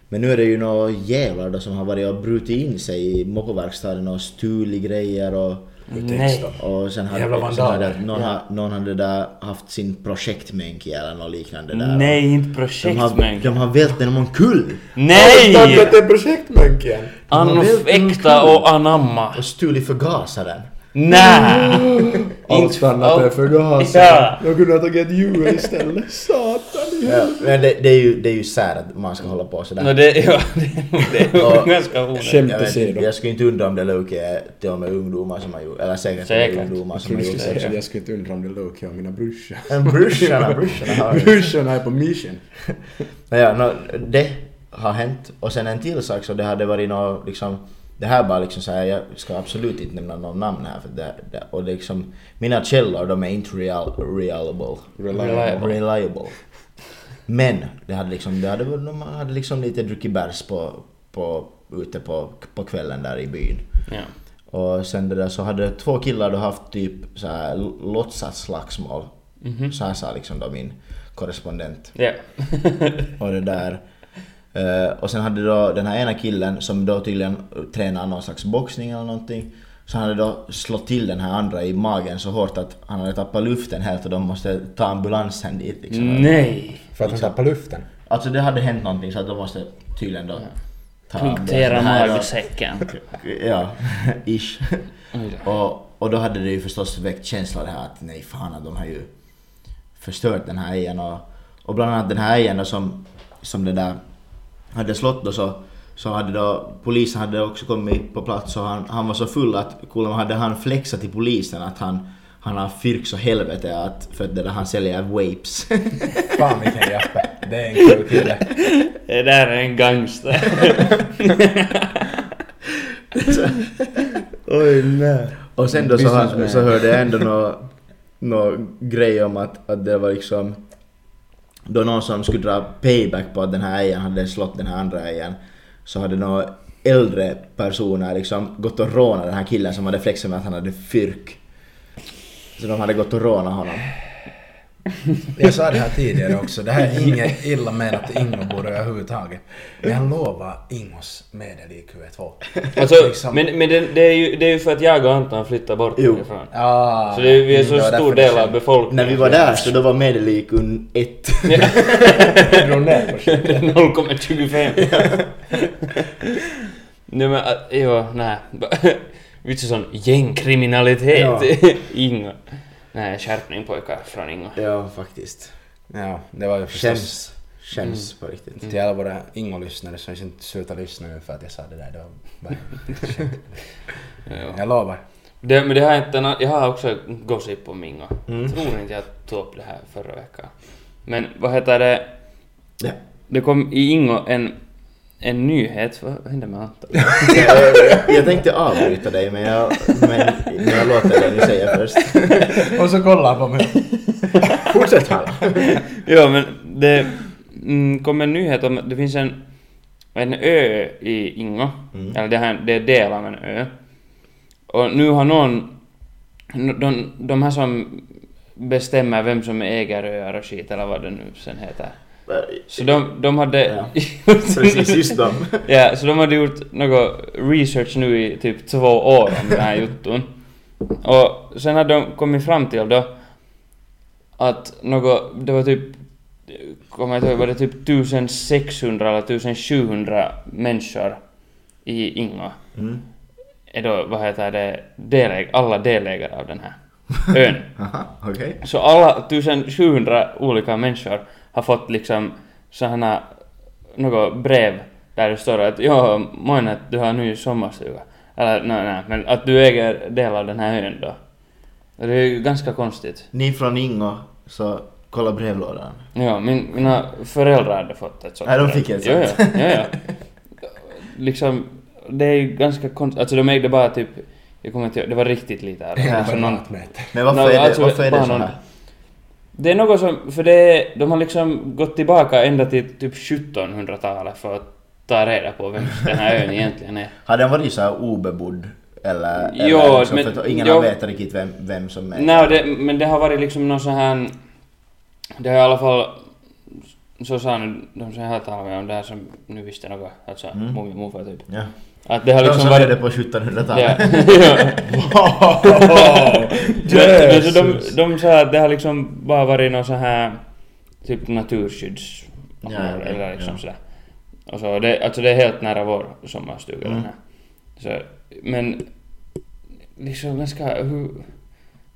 Men nu är det ju några jävlar då som har varit och brutit in sig i moppoverkstaden och stulit grejer och Nej. och sen hade, Jävla sen hade någon, Ja. ha, någon hade där haft sin projektmänki eller något liknande där. Nej, inte de har, de har vält den omkull Nej! Tack det är projektmönken! Anfäkta och anamma. och stulit förgasaren. Nej! Allt annat är förgasat. Ja. Jag kunde ha tagit ett hjul istället. I Ja, men det, det är ju, det är ju sär att man ska hålla på sådär. No, det, ja, det, det är ganska onödigt. Jag, skulle inte undra om det Luke är till och med ungdomar som har gjort, eller säkert, Säkert. ungdomar som har Jag gjort det. Jag skulle inte undra om det jag och mina brorsor. Brorsorna, brorsorna är på mission. Naja, no, det har hänt. Och sen en till sak så det hade varit nå liksom det här bara liksom så här, jag ska absolut inte nämna någon namn här för det, det och liksom mina källor de är inte real, reliable. Reliable. reliable. Men det hade liksom, det hade, de hade liksom lite druckit bärs på, på, ute på, på kvällen där i byn. Ja. Och sen det där så hade två killar då haft typ så här låtsasslagsmål. Mhm. Så här sa liksom då min korrespondent. Ja. Och det där. Eh, och sen hade då den här ena killen som då tydligen tränar någon slags boxning eller någonting. Så han hade då slått till den här andra i magen så hårt att han hade tappat luften helt och de måste ta ambulansen dit liksom. Nej! För att han tappade luften. Alltså det hade hänt någonting så att de måste tydligen då ta Punktera magsäcken. Ja, ish. Och, och då hade det ju förstås väckt känslan det här att nej fan att de har ju förstört den här ejern och, och bland annat den här ejern som, som det där hade slått då så, så hade då polisen hade också kommit på plats och han, han var så full att kuulemma hade han flexat till polisen att han han har fyrk så helvete att för att det där han säljer vapes. Fan vilken jappe. Det är en kul kille. Det där är en gangster. Oj nej. Och sen då så, Businessman. så hörde jag ändå nå nå grej om att, att det var liksom då någon som skulle dra payback på att den här ejern hade slått den här andra ejern så hade några äldre personer liksom gått och rånat den här killen som hade flexat med att han hade fyrk. Så de hade gått och rånat honom. Jag sa det här tidigare också. Det här är inget illa menat borde överhuvudtaget. Men jag lovar Ingos medel-IQ är två. Alltså, Liksom- men, men det, det, är ju, det är ju för att jag och Anton flyttar bort Jo. ifrån. Ah, Så det, är- vi är så det var stor del av befolkningen. När vi var där så då var ner på shit. 0,25. Nej men, att- jo, nej. Vitsi sån gängkriminalitet. Ja. Inga. Nej, skärpning pojkar från Ingo. ja faktiskt. Ja, det var ju förstås... Skäms. Känns på riktigt. Till alla våra Ingo-lyssnare som inte slutar lyssna nu för att jag sa det där. Det var bara... Ja. Jag lovar. Det, men det har inte, nå- jag har också gossip om Ingo. Mm. Tror inte jag tog upp det här förra veckan. Men vad heter det? Ja. Det kom i Ingo en, en nyhet. Vad hände med Anton? jag, jag tänkte avbryta dig men jag, men, men jag låter dig säga först. Och så kollar han på mig. Fortsätt här. ja, men det mm, kom en nyhet om att det finns en, en ö i Ingo. Mm. Eller det, här, det är del av en ö. Och nu har någon... De, de här som bestämmer vem som äger öar och skit, eller vad det nu sen heter. Så de, de hade... Ja. Precis, just dem. ja, så de hade gjort något research nu i typ två år om den här jutton. Och sen hade de kommit fram till då att något, det var typ, kommer jag inte ihåg, var det typ 1600 eller 1700 människor i Ingo Mm. är då, vad heter det, deläg, alla delägare av den här ön. Aha, okej. Så alla 1700 olika människor har fått liksom sådana något brev där det står att ja, moin att du har ny sommarstuga. Eller nej, nej, men att du äger del av den här ön då. Det är ju ganska konstigt. Ni från Ingo, så kolla brevlådan. Ja, min, mina föräldrar hade fått ett sånt Nej, de fick ett sånt. ja, ja, ja. Liksom, det är ju ganska konstigt. Alltså de ägde bara typ, jag kommer inte ihåg, det var riktigt lite. här. Ja. Alltså, någon. Men varför No, är det, alltså, varför är det bara så någon- här? Det är något som, för det är, de har liksom gått tillbaka ända till typ 1700-talet för att ta reda på vem den här ön egentligen är. Har den varit så här obebodd? Eller, Jo, eller liksom, men- för att ingen jo. har vetat riktigt vem, vem som är... Nej, det, men det har varit liksom någon sån här... Det har i alla fall... Så sa nu de som jag har talat med om det här som nu visste något, alltså Mm. mormor och morfar typ. Ja. Att det har De liksom som varit... levde på 1700-talet. Ja. Så de, Jesus. de sa att det har liksom bara varit någon sån här typ naturskydds... Ja, ja, eller liksom ja. sådär. Och så det, alltså det är helt nära vår sommarstuga Mm. den här. Så, men liksom ganska, hur,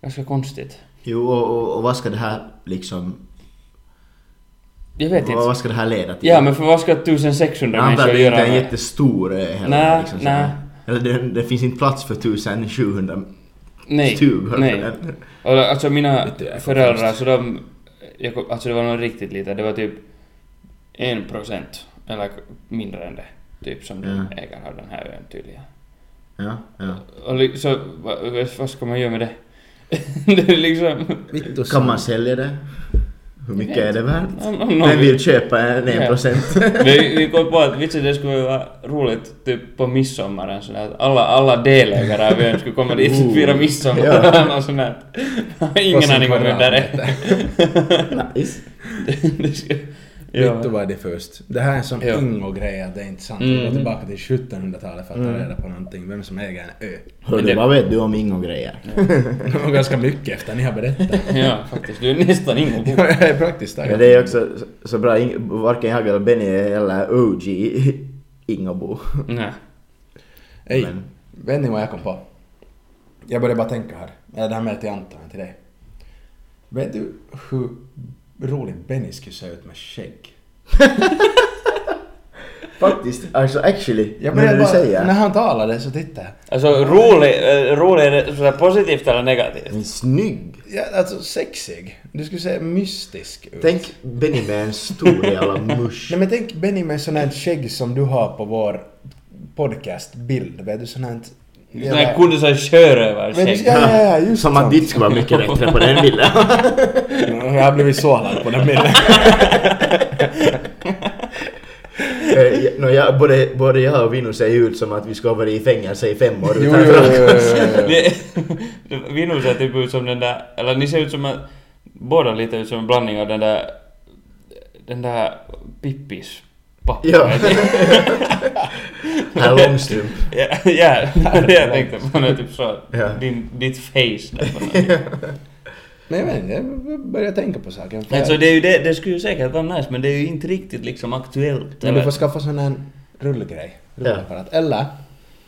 ganska konstigt. Jo, och, och, och vad ska det här liksom... Jag vet inte. vad ska det här leda till? Ja men för vad ska 1600 Jag antar människor att det inte göra är en jättestor ö heller. Nej, liksom, nej. Eller det, det finns inte plats för 1700 Nej, stugor. nej. Och alltså mina föräldrar så de... Jag, alltså det var nog riktigt lite, det var typ en procent eller mindre än det. Typ som de Ja. äger av den här ön tydligen. Ja, ja. Och så vad, vad ska man göra med det? det är liksom... Kan man sälja det? Hur mycket är det värt? Om, om någon Vem vill köpa en Ja. 1 procent? vi, vi kom på att vitsi det skulle vara roligt typ på midsommaren sådär att alla, alla delägare av ön skulle komma dit och fira midsommar Ja. eller något sånt där. Ingen aning om vem det där är. nice. Ja. Är det först. Det här är en sån Ja. Ingo-grej att det är inte sant. Mm. Vi går tillbaka till 1700-talet för att ta Mm. reda på någonting. Vem som äger en ö. Hörru, Men det- vad vet du om Ingo-grejer? Var ganska mycket efter ni har berättat. ja, faktiskt. Du är nästan ingen Jag är praktiskt Men taget. det är också så- bra, varken jag eller Benny eller OG Ingobo. Nej. Ej, Men- vet ni vad jag kom på? Jag började bara tänka här. Det här med till Anton, till dig. Vet du hur roligt Benny skulle se ut med skägg? Faktiskt, alltså actually, Jag när började du bara, säger. när han talade så tittade jag. Alltså rolig, eh, rolig är det sådär positivt eller negativt? Men snygg! Ja, alltså sexig. Du skulle säga mystisk ut. Tänk Benny med en stor jävla musch. Nej men tänk Benny med sån här skägg som du har på vår podcastbild. Vet du sån här... Sån här kunde såhär sjörövarskägg. Vet du, ja, ja, ja, just Som att ditt skulle vara mycket bättre på den bilden. Jag har blivit sålad på den bilden. No, jag, både, både jag och Vino ser ju ut som att vi ska ha varit i fängelse i fem år. Utan- jo, jo, jo, jo. Det- Vi nog ser typ ut som den där, eller ni ser ut som att, båda lite ut som en blandning av den där, den där Pippis pappa. Ja. Herr Långstrump. ja, ja, det jag tänkte på nu, typ så. Ja. Din, ditt face där på något. Men jag vet inte, jag börjar tänka på saken. För Alltså det är ju det, det skulle ju säkert vara nice men det är ju inte riktigt liksom aktuellt. Men du får skaffa sån här rullgrej. Ja. Rullapparat. Eller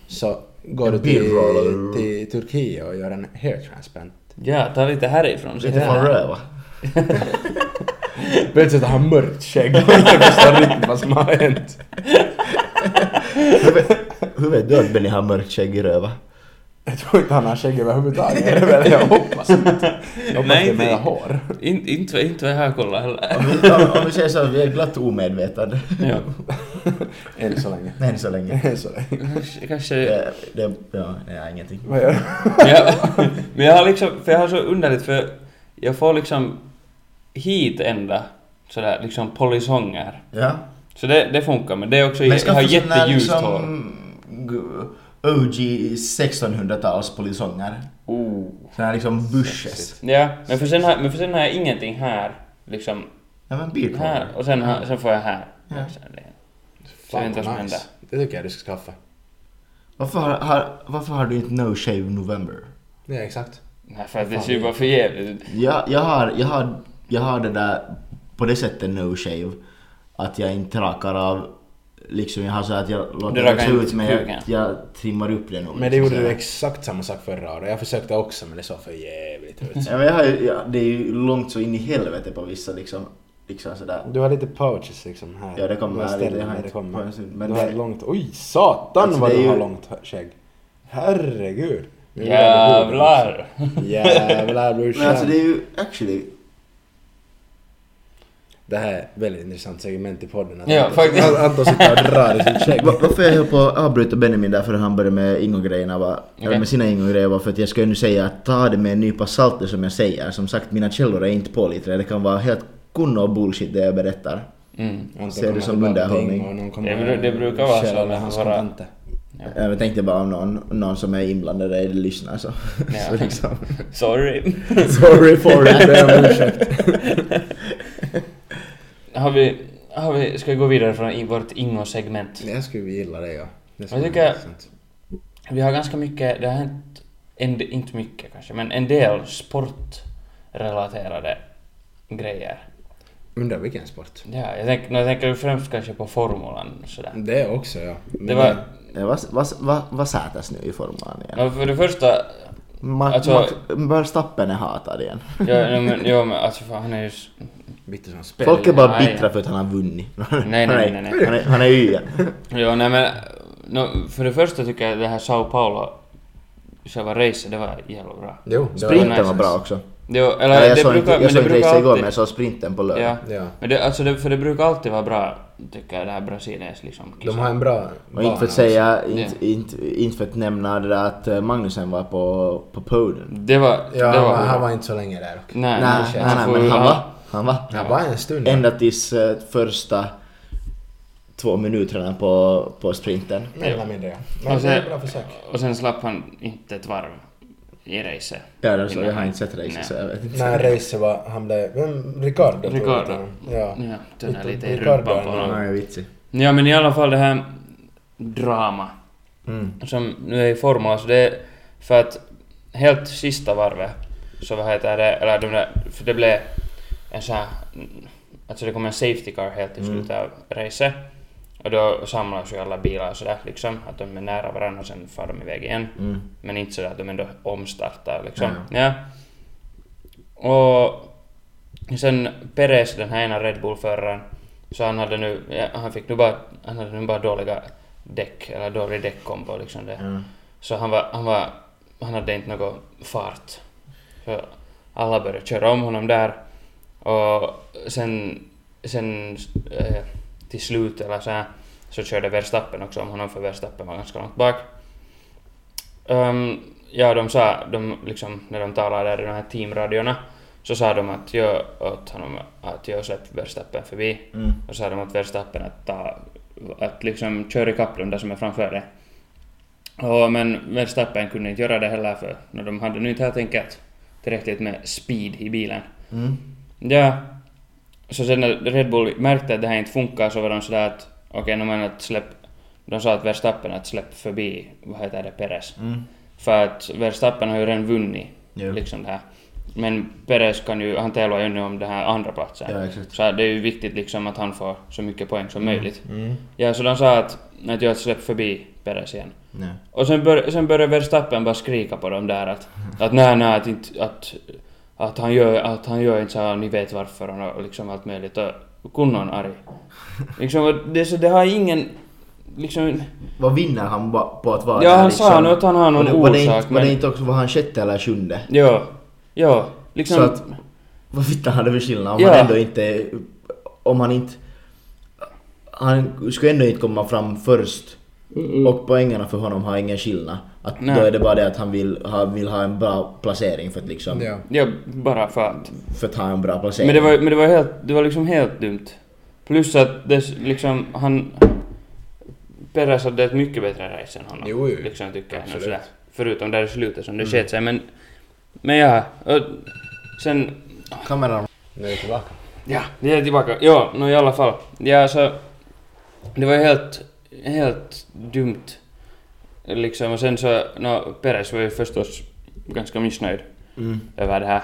så går du till, till Turkiet och gör en hair transplant. Ja, ta lite härifrån. Lite från röva. Plötsligt har han mörkt skägg och inte förstår riktigt vad som har hänt. Hur vet, hur vet du att Benny har mörkt skägg i röva? Jag tror inte han har skägg överhuvudtaget. Jag hoppas inte. Jag hoppas Nej, det är mer inte- hår. In, inte, inte vad jag har kollat heller. Om vi, om, om vi säger så att vi är glatt omedvetna. Ja. Än så länge. Än så länge. Än så länge. Kanske... Det, det, ja, nej, ingenting. Vad gör ja, men jag har liksom, för jag har så underligt för jag får liksom hit ända sådär liksom polisonger. Ja. Så det, det funkar men det är också, Men jag har jätteljust hår. liksom g- OG 1600-tals polisonger. Oh. Såna här liksom bushes. Ja, men för, sen har, men för sen har jag ingenting här liksom Ja men här och sen, har, sen får jag här. Ja. Så det- Så jag Fan vet inte vad som nice. händer. Det tycker jag du ska skaffa. Varför har, har, varför har du inte No Shave November? Ja, exakt. Nej, för att det ser ju bara för jävligt ut. Jag, jag, har, jag, har, jag har det där på det sättet No Shave att jag inte rakar av liksom jag har så att jag låter det inte ut men jag, jag trimmar upp det nog. Men det liksom gjorde så du exakt samma sak förra året. Jag försökte också men det såg för jävligt ut. Ja, men jag har ja, det är ju långt så in i helvete på vissa liksom, liksom sådär. Du har lite pouches liksom här. Ja, det kommer här lite, jag har det kommer. men du har det- långt... Oj, satan Alltså, vad du ju- har långt skägg. Herregud. Jävlar! Jävlar brorsan. Men alltså det är ju actually, Det här är väldigt intressant segment i podden. Att Ja, Anton- faktiskt. An- Anton sitter och drar i sitt skägg. Va- Varför jag höll på att avbryta Benjamin där för han började med ingångrejerna var, eller Okej. med sina ingånggrejer var för att jag ska ju nu säga att ta det med en nypa salt det som jag säger. Som sagt mina källor är inte pålitliga. Det kan vara helt kunno och bullshit det jag berättar. Mm. Anton Ser det som underhållning. Det det brukar vara så när hans våra-. Ja. Jag tänkte bara om någon, någon som är inblandad i det lyssnar så. Ja. så liksom. Sorry. Sorry for it, ber om ursäkt. har vi, har vi, ska vi gå vidare från i vårt ingångssegment? Jag skulle gilla det ja. Det Jag tycker-. Vi har ganska mycket, det har hänt, en, inte mycket kanske, men en del sportrelaterade grejer. Undrar vilken sport? Ja, jag, tänk, jag tänker ju främst kanske på formulan sådär. Det också ja. Men Det var, Ja, vad, vad, vad, vad sätas nu i formulan igen? no, för det första, Ma- Alltså- Verstappen är hatad igen. ja, no, men, jo, men alltså fan, han är ju... s- Bitte som spel. Folk är bara Nej, bittra för att han har vunnit. Nej, nej, Han är- nej, nej. Han är, han är ju igen. Jo, nej men, no, för det första tycker jag det här Sao Paulo, själva racet, det var jävla bra. Jo, det Sprinten nice. var bra också. Jo, eller Ja, jag det såg brukar, inte, jag såg det inte racet igår men jag såg sprinten på lördag. Ja. Ja. Men det, alltså det, för det brukar alltid vara bra, tycker jag, det här Brasiliens liksom. De har en bra Och inte för att säga, också. inte, inte, inte för att nämna det där att eh, Magnusen var på, på podium. Det var... Ja, det han var, var, han var inte så länge där. Nej, Nej, nej, nej, men han ha- var. Han var. Han var en stund Ända tills eh, första två minuterna på, på sprinten. Mer eller mindre ja. Men Och det är sen, bra försök. och sen slapp han inte ett varv i racet. Ja, det så, Innan jag har han- inte sett Nej. racet så jag vet inte. När racet var, han blev, vem? Ricardo Ricardo. Ja. Ja, den lite i rumpan på honom. Vitsig. Ja men i alla fall det här drama Mm. som nu är i Formula så det är för att helt sista varvet så vad heter det, eller de där, för det blev en sån här, alltså det kom en safety car helt i Mm. slutet av racet och då samlas ju alla bilar och sådär liksom, att de är nära varandra och sen far de iväg igen. Mm. Men inte sådär att de ändå omstartar liksom. Ja. Och sen Perez, den här ena Red Bull-föraren, så han hade nu, ja, han fick nu bara, han hade nu bara dåliga däck, eller dålig däckkombo liksom det. Ja. Så han var, han var, han hade inte någon fart. Så alla började köra om honom där. Och sen, sen eh, till slut eller så här, så körde Verstappen också om honom för Verstappen var ganska långt bak. Ehm, ja, de sa, de liksom, när de talade där i de här teamradiorna, så sa de att jag åt honom att jag släpp Verstappen förbi. Mm. Och sa de att Verstappen att ta, att liksom köra ikapp de där som är framför det. Och, men Verstappen kunde inte göra det heller för när de hade nu inte helt enkelt tillräckligt med speed i bilen. Mm. Ja. Så sen när Red Bull märkte att det här inte funkar så var de sådär att okej, okay, no, men att släpp... De sa att Verstappen att släpp förbi, vad heter det, Perez. Mm. För att Verstappen har ju redan vunnit Jo. liksom det här. Men Perez kan ju, han tävlar ju nu om den här andra platsen. Ja, exakt. Så det är ju viktigt liksom att han får så mycket poäng som möjligt. Mm. Ja, så de sa att, att jag släpp förbi Perez igen. Ja. Och sen, bör, sen började Verstappen bara skrika på dem där att, att nej, nej, att inte, att, att han gör, att han gör inte så här, ni vet varför och liksom allt möjligt och kunnon arg. Liksom, det, så det har ingen, liksom, Vad vinner han på att vara Ja, han sa nu att han har någon Och det, var det orsak, inte, Var det men- inte också, var han sjätte eller sjunde? ja, ja, liksom, Så att, vad fitta hade för skillnad om Ja. han ändå inte, om han inte, han skulle ändå inte komma fram först och poängerna för honom har ingen skillnad. Att Nej. då är det bara det att han vill ha, vill ha en bra placering för att liksom, Ja. ja, bara för att. för att ha en bra placering. Men det var, men det var helt, det var liksom helt dumt. Plus att det liksom, han... Peres hade ett mycket bättre race än honom. Jo, jo. Liksom tycker jag. Sådär. Förutom där i slutet som det sket sig. Men, men ja, och sen... Kameran. Nu är vi tillbaka. Ja, vi är tillbaka. Ja, no, i alla fall. Ja, så... Det var helt, helt dumt. Liksom, och sen så, no, Peres var ju förstås ganska missnöjd Mm. över det här.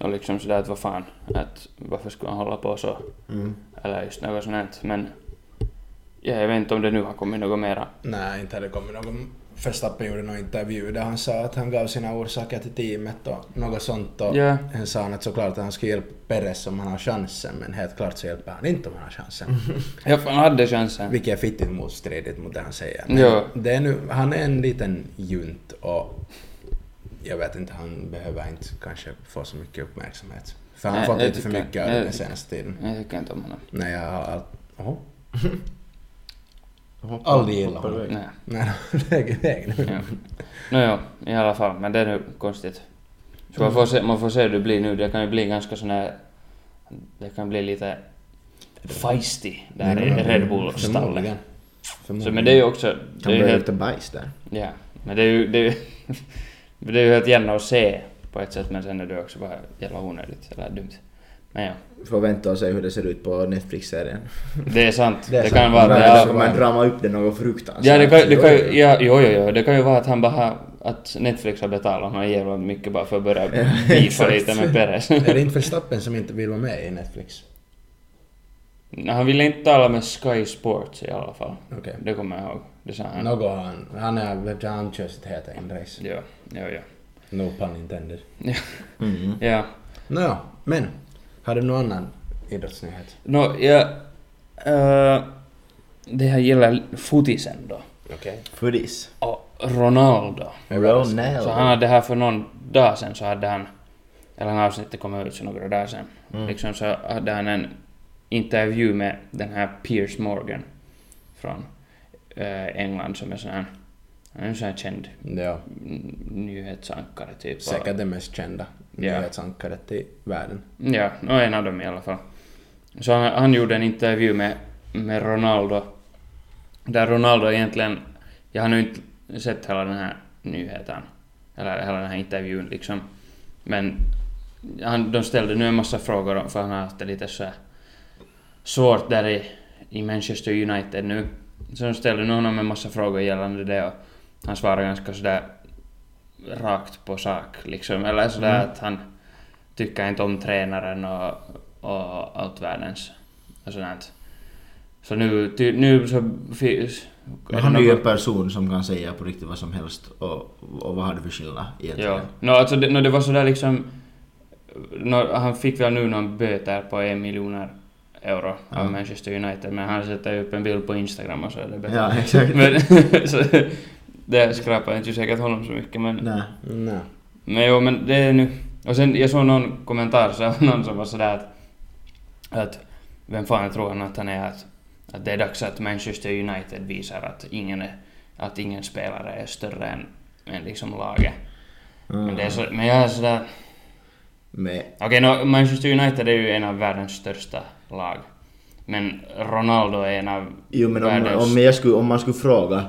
Och liksom sådär att vad fan, att varför skulle han hålla på så? Mm. Eller just något sånt. Men ja, jag vet inte om det nu har kommit något mera. Nej, inte hade det kommit någon... Verstappen gjorde någon intervju där han sa att han gav sina orsaker till teamet och något sånt. Och Ja. han sa att såklart att han skulle hjälpa Perez om han har chansen, men helt klart så hjälper han inte om han har chansen. Ja, han hade chansen. Vilket är fittigt motstridigt mot det han säger. Men Ja. det är nu, han är en liten junt och jag vet inte, han behöver inte kanske få så mycket uppmärksamhet. För han har fått lite för mycket av den senaste tiden. Jag tycker inte om honom. Nej, jag har. Oho. Hoppar- Aldrig gillat hoppar honom. Nej. Nej, väg väg nu. Ja. Nåja, i alla fall. Men det är nu konstigt. Så man får se, man får se hur det blir nu. Det kan ju bli ganska sån här... Det kan bli lite feisty där i Red Bull-stallet. Så men det är ju också... Det Kan är börja helt, lite bajs där. ja. Men det är ju... Det är det är ju helt gärna att se på ett sätt men sen är det också bara jävla onödigt eller dumt. Men ja, Får vänta och se hur det ser ut på Netflix-serien. det är sant. Det är Det, sant. kan vara Men det är, ska man drama upp det något fruktansvärt. Ja, det kan, det kan, Jo, ju- ja, jo, jo, jo, det kan ju vara att han bara att Netflix har betalat honom jävla mycket bara för att börja beefa lite med Perez. Är det inte Verstappen som inte vill vara med i Netflix? Nej, han ville inte tala med Sky Sports i alla fall. Okej. Det kommer jag ihåg. Det sa han. Något han... Han är... Han kör sitt heta inrace. Ja, ja, ja. No pun intended. Mm. Ja. Nåja, men. Har du någon annan idrottsnyhet? Nå, ja... Uh, det här gäller fotisen då. Okej. Fudis. Och Ronaldo. Ronaldo. Så han hade här för någon dag sen så hade han, eller när avsnittet kom ut så några dagar sen, Mm. liksom så hade han en intervju med den här Piers Morgan från eh, England som är sån här, han är en sån här känd Ja. nyhetsankare typ. Säkert den mest kända Nyhetsankaret i världen. Ja, no, en av dem i alla fall. Så han, han gjorde en intervju med, med Ronaldo, där Ronaldo egentligen, jag har nu inte sett hela den här nyheten, eller hela den här intervjun liksom, men han, de ställde nu en massa frågor om, för han har haft det lite så svårt där i, i Manchester United nu. Så de ställde nu honom en massa frågor gällande det och han svarade ganska sådär rakt på sak liksom, eller sådär Mm. att han tycker inte om tränaren och, och allt världens och sådant. Så nu, ty, nu så finns... Men han är ju en person som kan säga på riktigt vad som helst och, och vad har det för skillnad egentligen? Ja. No, alltså det, no, det var sådär liksom... No, han fick väl nu någon böter på en miljoner euro Ja. av Manchester United men han sätter upp en bild på Instagram och så är det bättre. Ja, exakt. men, så, det skrapar inte säkert honom så mycket men... Nej. Nej. Men jo, men det är nu... Och sen jag såg någon kommentar så någon som var sådär att... Att vem fan tror han att han är att... Att det är dags att Manchester United visar att ingen är... Att ingen spelare är större än, än liksom laget. Mm. Men, det är så, men jag är sådär... Okej, no, Manchester United är ju en av världens största lag. Men Ronaldo är en av jo men om, världens... om, jag skulle, om man skulle fråga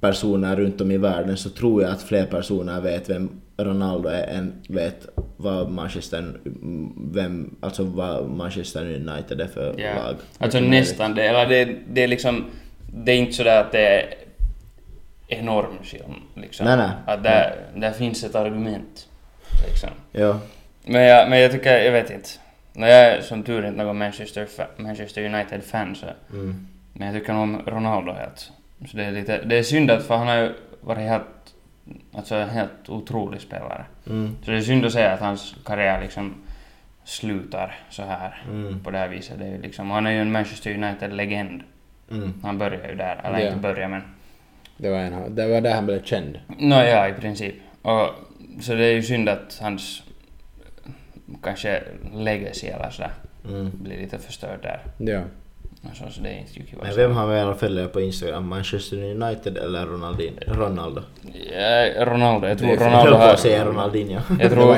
personer runt om i världen så tror jag att fler personer vet vem Ronaldo är än vet vad Manchester, vem, alltså vad Manchester United är för Ja. lag. Alltså nästan det. Eller det, det är liksom... Det är inte sådär att det är enorm skillnad liksom. Nej, nej. Att där, där finns ett argument. Liksom. Ja. Men jag, men jag tycker, jag vet inte. När jag är som tur inte någon Manchester, Manchester United-fan så... Mm. Men jag tycker om Ronaldo helt. Så det är lite... Det är synd att för han har ju varit helt... Alltså en helt otrolig spelare. Mm. Så det är synd att säga att hans karriär liksom slutar så här Mm. på det här viset. Det är liksom, han är ju en Manchester United-legend. Mm. Han började ju där, eller Ja. inte började men... Det var, en, det var där han blev känd. Nåja, i princip. Och, så det är ju synd att hans kanske legacy eller sådär Mm. blir lite förstörd där. Ja. Alltså, så det är inte kul. Men vem har velat följa på Instagram? Manchester United eller Ronaldinho? Ronaldo? Ja, Ronaldo. Jag tror Det är- Jag Ronaldo har... att säga Ronaldinho. Jag tror,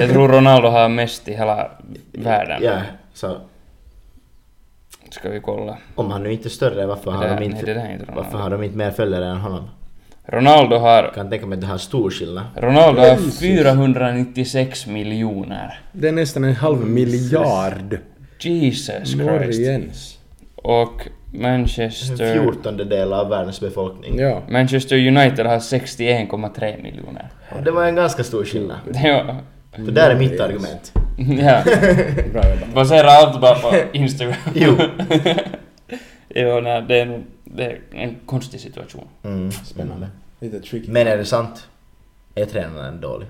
jag tror Ronaldo har mest i hela världen. Ja, så Ska vi kolla. om han nu inte är större, varför har, de nej, inte, är inte varför har de inte mer följare än honom? Ronaldo har... Jag kan tänka mig att det har stor skillnad. Ronaldo har Jesus. 496 miljoner. Det är nästan en halv miljard. Jesus Christ. Norrjens. Och En Manchester... fjortondedel av världens befolkning. Ja. Manchester United har 61,3 miljoner. Det var en ganska stor skillnad. Ja. Det där är mitt argument. ja. Bra jobbat. Basera allt bara på Instagram. Jo. jo, nej, det är, nog- det är en konstig situation. Mm. Spännande. Lite tricky. Men är det sant? Är tränaren dålig?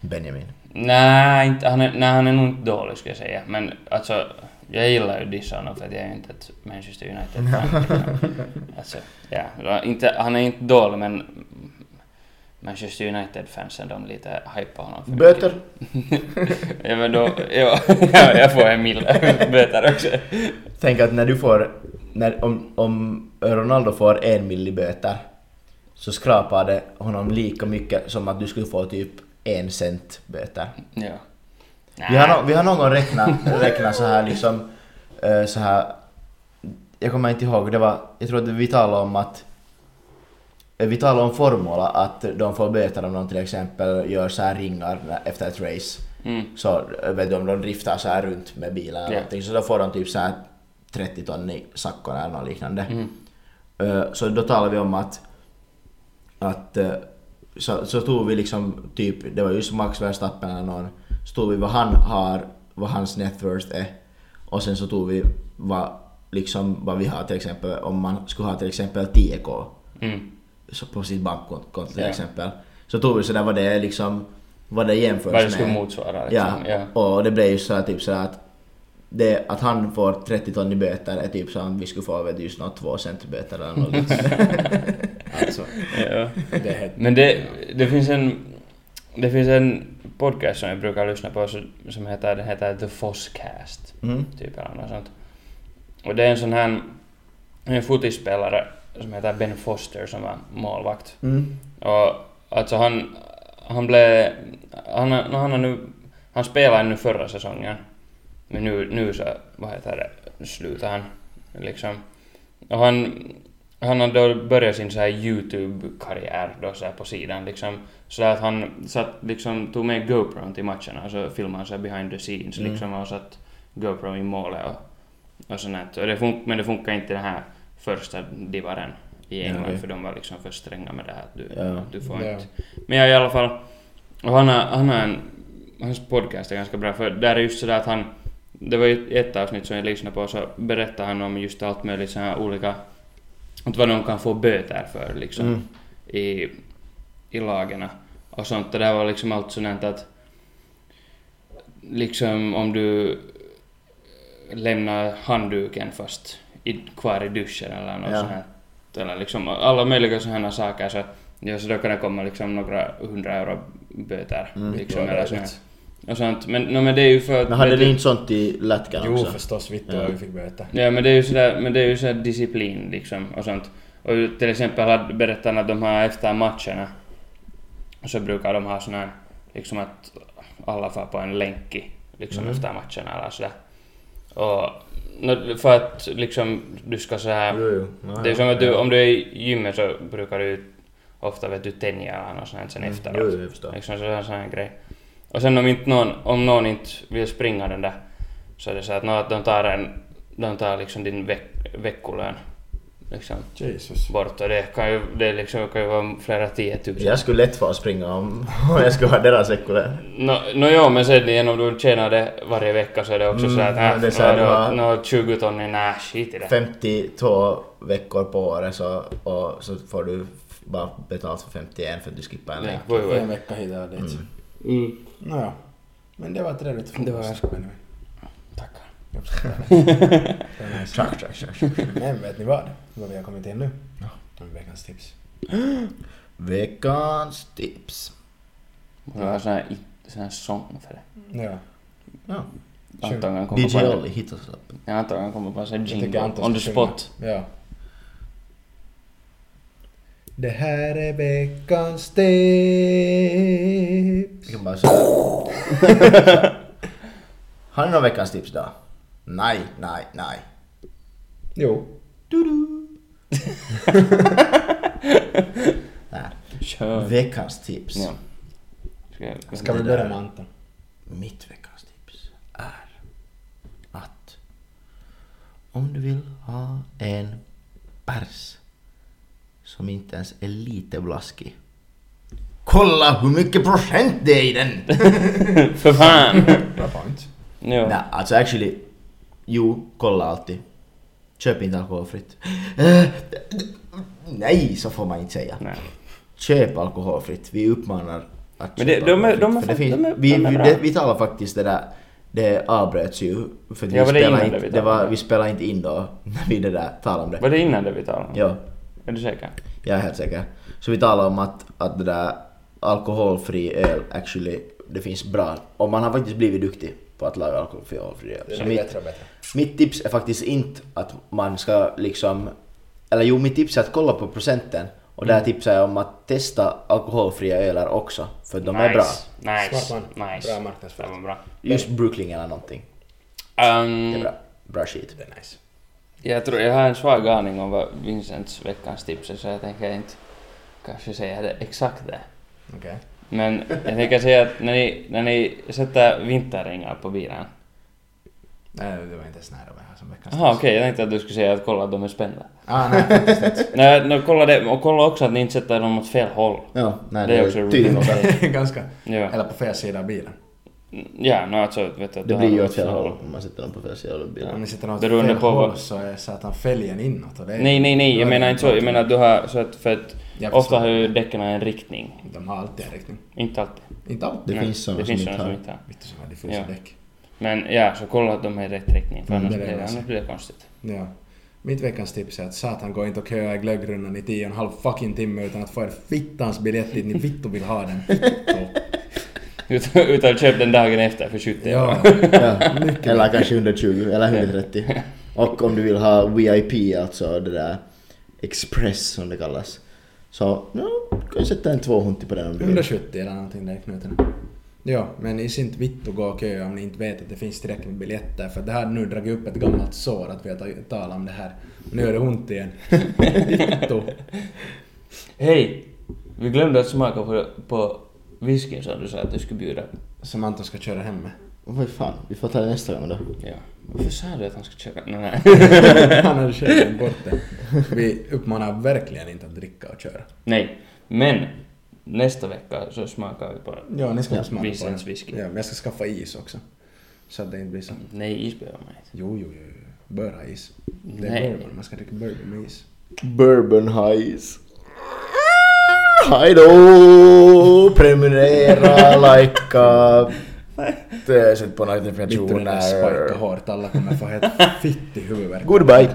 Benjamin. Nej, inte, han, är, nej, han är nog inte dålig skulle jag säga. Men alltså, jag gillar ju dissa honom för att jag är ju inte ett Manchester United-fan. alltså, ja, inte, han är inte dålig men Manchester United-fansen de lite hypar honom för Böter? ja men då, ja, ja, jag får en mil böter också. Tänk att när du får... När, om, om Ronaldo får en milli böter så skrapar det honom lika mycket som att du skulle få typ en cent böter. Ja. Vi har, vi har någon gång räknat, räknat så här liksom, eh, så här, jag kommer inte ihåg, det var, jag tror att vi talade om att, eh, vi talade om formula, att de får böter om de till exempel gör så här ringar efter ett race. Mm. Så eh, vet du om de driftar så här runt med bilen eller Ja. någonting, så då får de typ så här 30 ton i sackorna eller något liknande. Mm. Så då talade vi om att, att så, så tog vi liksom typ, det var just Max Verstappen eller någon, så tog vi vad han har, vad hans net worth är och sen så tog vi vad, liksom, vad vi har till exempel, om man skulle ha till exempel 10k Mm. så på sitt bankkonto till Ja. exempel. Så tog vi sådär vad det är liksom, vad det jämförs Vad det skulle med. motsvara liksom. Ja. och det blev ju så här, typ sådär att det, att han får 30 ton i böter är typ att vi skulle få vet just något 2 cent böter eller något. Alltså, ja. det helt... Men det, det finns en... Det finns en podcast som jag brukar lyssna på som heter, det heter The Fosscast. Mm. Typ eller något sånt. Och det är en sån här... En fotispelare som heter Ben Foster som var målvakt. Mm. Och alltså han... Han blev... Han, han har nu... Han spelade nu förra säsongen. Men nu, nu så, vad heter det, slutar han liksom. Och han, han har då börjat sin så här YouTube-karriär då så här på sidan liksom. Så att han satt liksom, tog med GoPro till matcherna och så filmade han så här behind the scenes Mm. liksom och satt GoPro i målet och, och sånt och det fun- Men det funkar inte den här första divaren i Ja, England okej. för de var liksom för stränga med det här att du, Ja. du får Ja. inte. Men jag i alla fall, och han har, han har en, hans podcast är ganska bra för där är just sådär att han, det var ju ett avsnitt som jag lyssnade på så berättade han om just allt möjligt så här olika, att vad de kan få böter för liksom Mm. i, i lagarna och sånt. Det där var liksom allt sådant att liksom om du lämnar handduken fast i, kvar i duschen eller något Ja. sånt här. Eller liksom alla möjliga sådana saker så, ja, så då kan det komma liksom några hundra euro böter. Mm, liksom, eller så här. dåligt. Och sånt. Men, no, men det är ju för att... Men hade ni inte sånt i Lätkan Jo också? förstås, vitt Ja. vi fick böter. Ja men det är ju sådär, men det är ju sådär disciplin liksom och sånt. Och till exempel hade berättat han att de har efter matcherna så brukar de ha sån här liksom att alla får på en länki liksom Mm. efter matcherna eller sådär. Och för att liksom du ska så här Jo, jo. Ja, det är ja. som att du, om du är i gymmet så brukar du ofta vet du tänja eller något sånt här sen Mm, efteråt. Jo, jo, jag förstår. Liksom sån sån här grej. Och sen om inte någon, om någon inte vill springa den där så är det så att, att de tar en, de tar liksom din veck, veckolön liksom Jesus. bort och det kan ju, det liksom, kan ju vara flera tiotusen. Jag skulle lätt få springa om, om jag skulle ha deras veckolön. Nå, no, ja, men sen igen om du tjänar det varje vecka så är det också Mm, så att ja, äh, det är så här, du har- nå, nå, 20 ton, nej skit i det. 52 veckor på året så, och så får du bara betalt för 51 för att du skippar en Ja, voi voi. En vecka hit och dit. Mm. Mm. Nåja. Men det var trevligt. Det var-. Tackar. Tack, tack, tack. Men vet ni vad? Vad vi har kommit till nu? Ja. Veckans tips. Veckans tips. Det var sån här, sån här sång för det. Ja. Ja. Antagligen kommer DJ på en, Olli, hit oss upp. ja, på en sån här jingle Anton on the spot. Ja. Det här är veckans tips. Vi kan bara säga... Har ni någon veckans tips då? Nej, nej, nej. Jo. nej. Kör. Veckans tips. Ja. Ska, jag- Ska vi börja med Anton? Mitt veckans tips är att om du vill ha en pers som inte ens är lite blaskig. Kolla hur mycket procent det är i den! För fan! Jo. Nej, alltså actually, jo, kolla alltid. Köp inte alkoholfritt. Eh, nej, så får man inte säga. Nej. Köp alkoholfritt. Vi uppmanar att Men det- köpa de är- alkoholfritt, de är för det fakt- finns- de är- vi, de vi, det, vi talar faktiskt det där, det avbröts ju för att Ja, vi var det spelade innan inte, det vi det var, vi spelade inte in då när vi det där talade om det. Var det innan det vi talade om? Ja, Är du säker? jag är helt säker. Så vi talade om att, att det där alkoholfri öl actually, det finns bra. Och man har faktiskt blivit duktig på att laga alkoholfri öl. Det Så mitt, bättre och bättre. mitt tips är faktiskt inte att man ska liksom... Eller jo, mitt tips är att kolla på procenten. Och där tipsar jag om att testa alkoholfria ölar också. För de är bra. Nice. Smart man. Nice. Bra Det marknadsföring. Just Brooklyn eller någonting. Um, Det är bra. Bra skit. Det är nice. Jag tror jag har en svag aning om vad Vincents veckans tips är så jag tänker inte kanske säga det exakt det. Okej. Men jag tänker säga att när ni, när ni sätter vinterringar på bilen. Nej, det var inte ens nära vad jag har som veckans tips. okej, jag tänkte att du skulle säga att kolla att de är spända. Ah, nej. Nej, no, kolla det, och kolla också att ni inte sätter dem åt fel håll. Ja, nej, Det det, är också tydligt Ganska. Ja, Eller på fel sida av bilen. Ja no, alltså vet du att det du blir ju dem åt fel håll om man sätter dem på fel sida av bilen. Om ni sitter något Beroende fel på håll så är satan fälgen inåt och det är... Nej, nej, nej, jag menar det inte så. Jag menar att du har så att, för att Jag ofta har ju däcken en riktning. De har alltid en riktning. Inte alltid. Inte alltid. Det Nej, finns sådana det som inte har. Vittu som har diffusa Ja. däck. Men ja, så kolla att de är i rätt riktning för Mm, annars, det blir, det det, alltså. annars blir det konstigt. Ja. Mitt veckans tips är att satan gå inte och köa i glöggrundan i tio och en halv fucking timme utan att få er fittans biljett dit ni vittu vill ha den. Vittu. Utan, utan köp den dagen efter för 70 Ja. Ja, Mycket eller kanske 120 eller 130. Och om du vill ha VIP, alltså det där Express som det kallas. Så, no, du kan ju sätta en 200 på den om du vill. 170 eller någonting där i knuten. Ja, men i inte vittu gå och köa om ni inte vet att det finns tillräckligt med biljetter för det här nu dragit upp ett gammalt sår att vi har talat om det här. Nu gör det ont igen. Vittu. Hej! Vi glömde att smaka på, på whiskyn som du sa att du skulle bjuda. Som Anton ska köra hem med. Vad fan, vi får ta det nästa gång då. Ja. Varför sa du att han skulle köpa? Nej, nej. Han hade glömt bort det. Vi uppmanar verkligen inte att dricka och köra. nej. Men nästa vecka så smakar vi på Ja, ni ska Ja, smaka på det. whisky. Ja, men jag ska skaffa is också. Så att det inte blir så. Nej, is behöver man inte. Jo, jo, jo. Bör ha is. Det är Nej. bourbon. Man ska dricka bourbon med is. Bourbon Highs. Hej då! Prenumerera, likea, sätt på Vittu notifikationer. spajka hårt. Alla kommer få helt fitt i huvudvärk. Goodbye!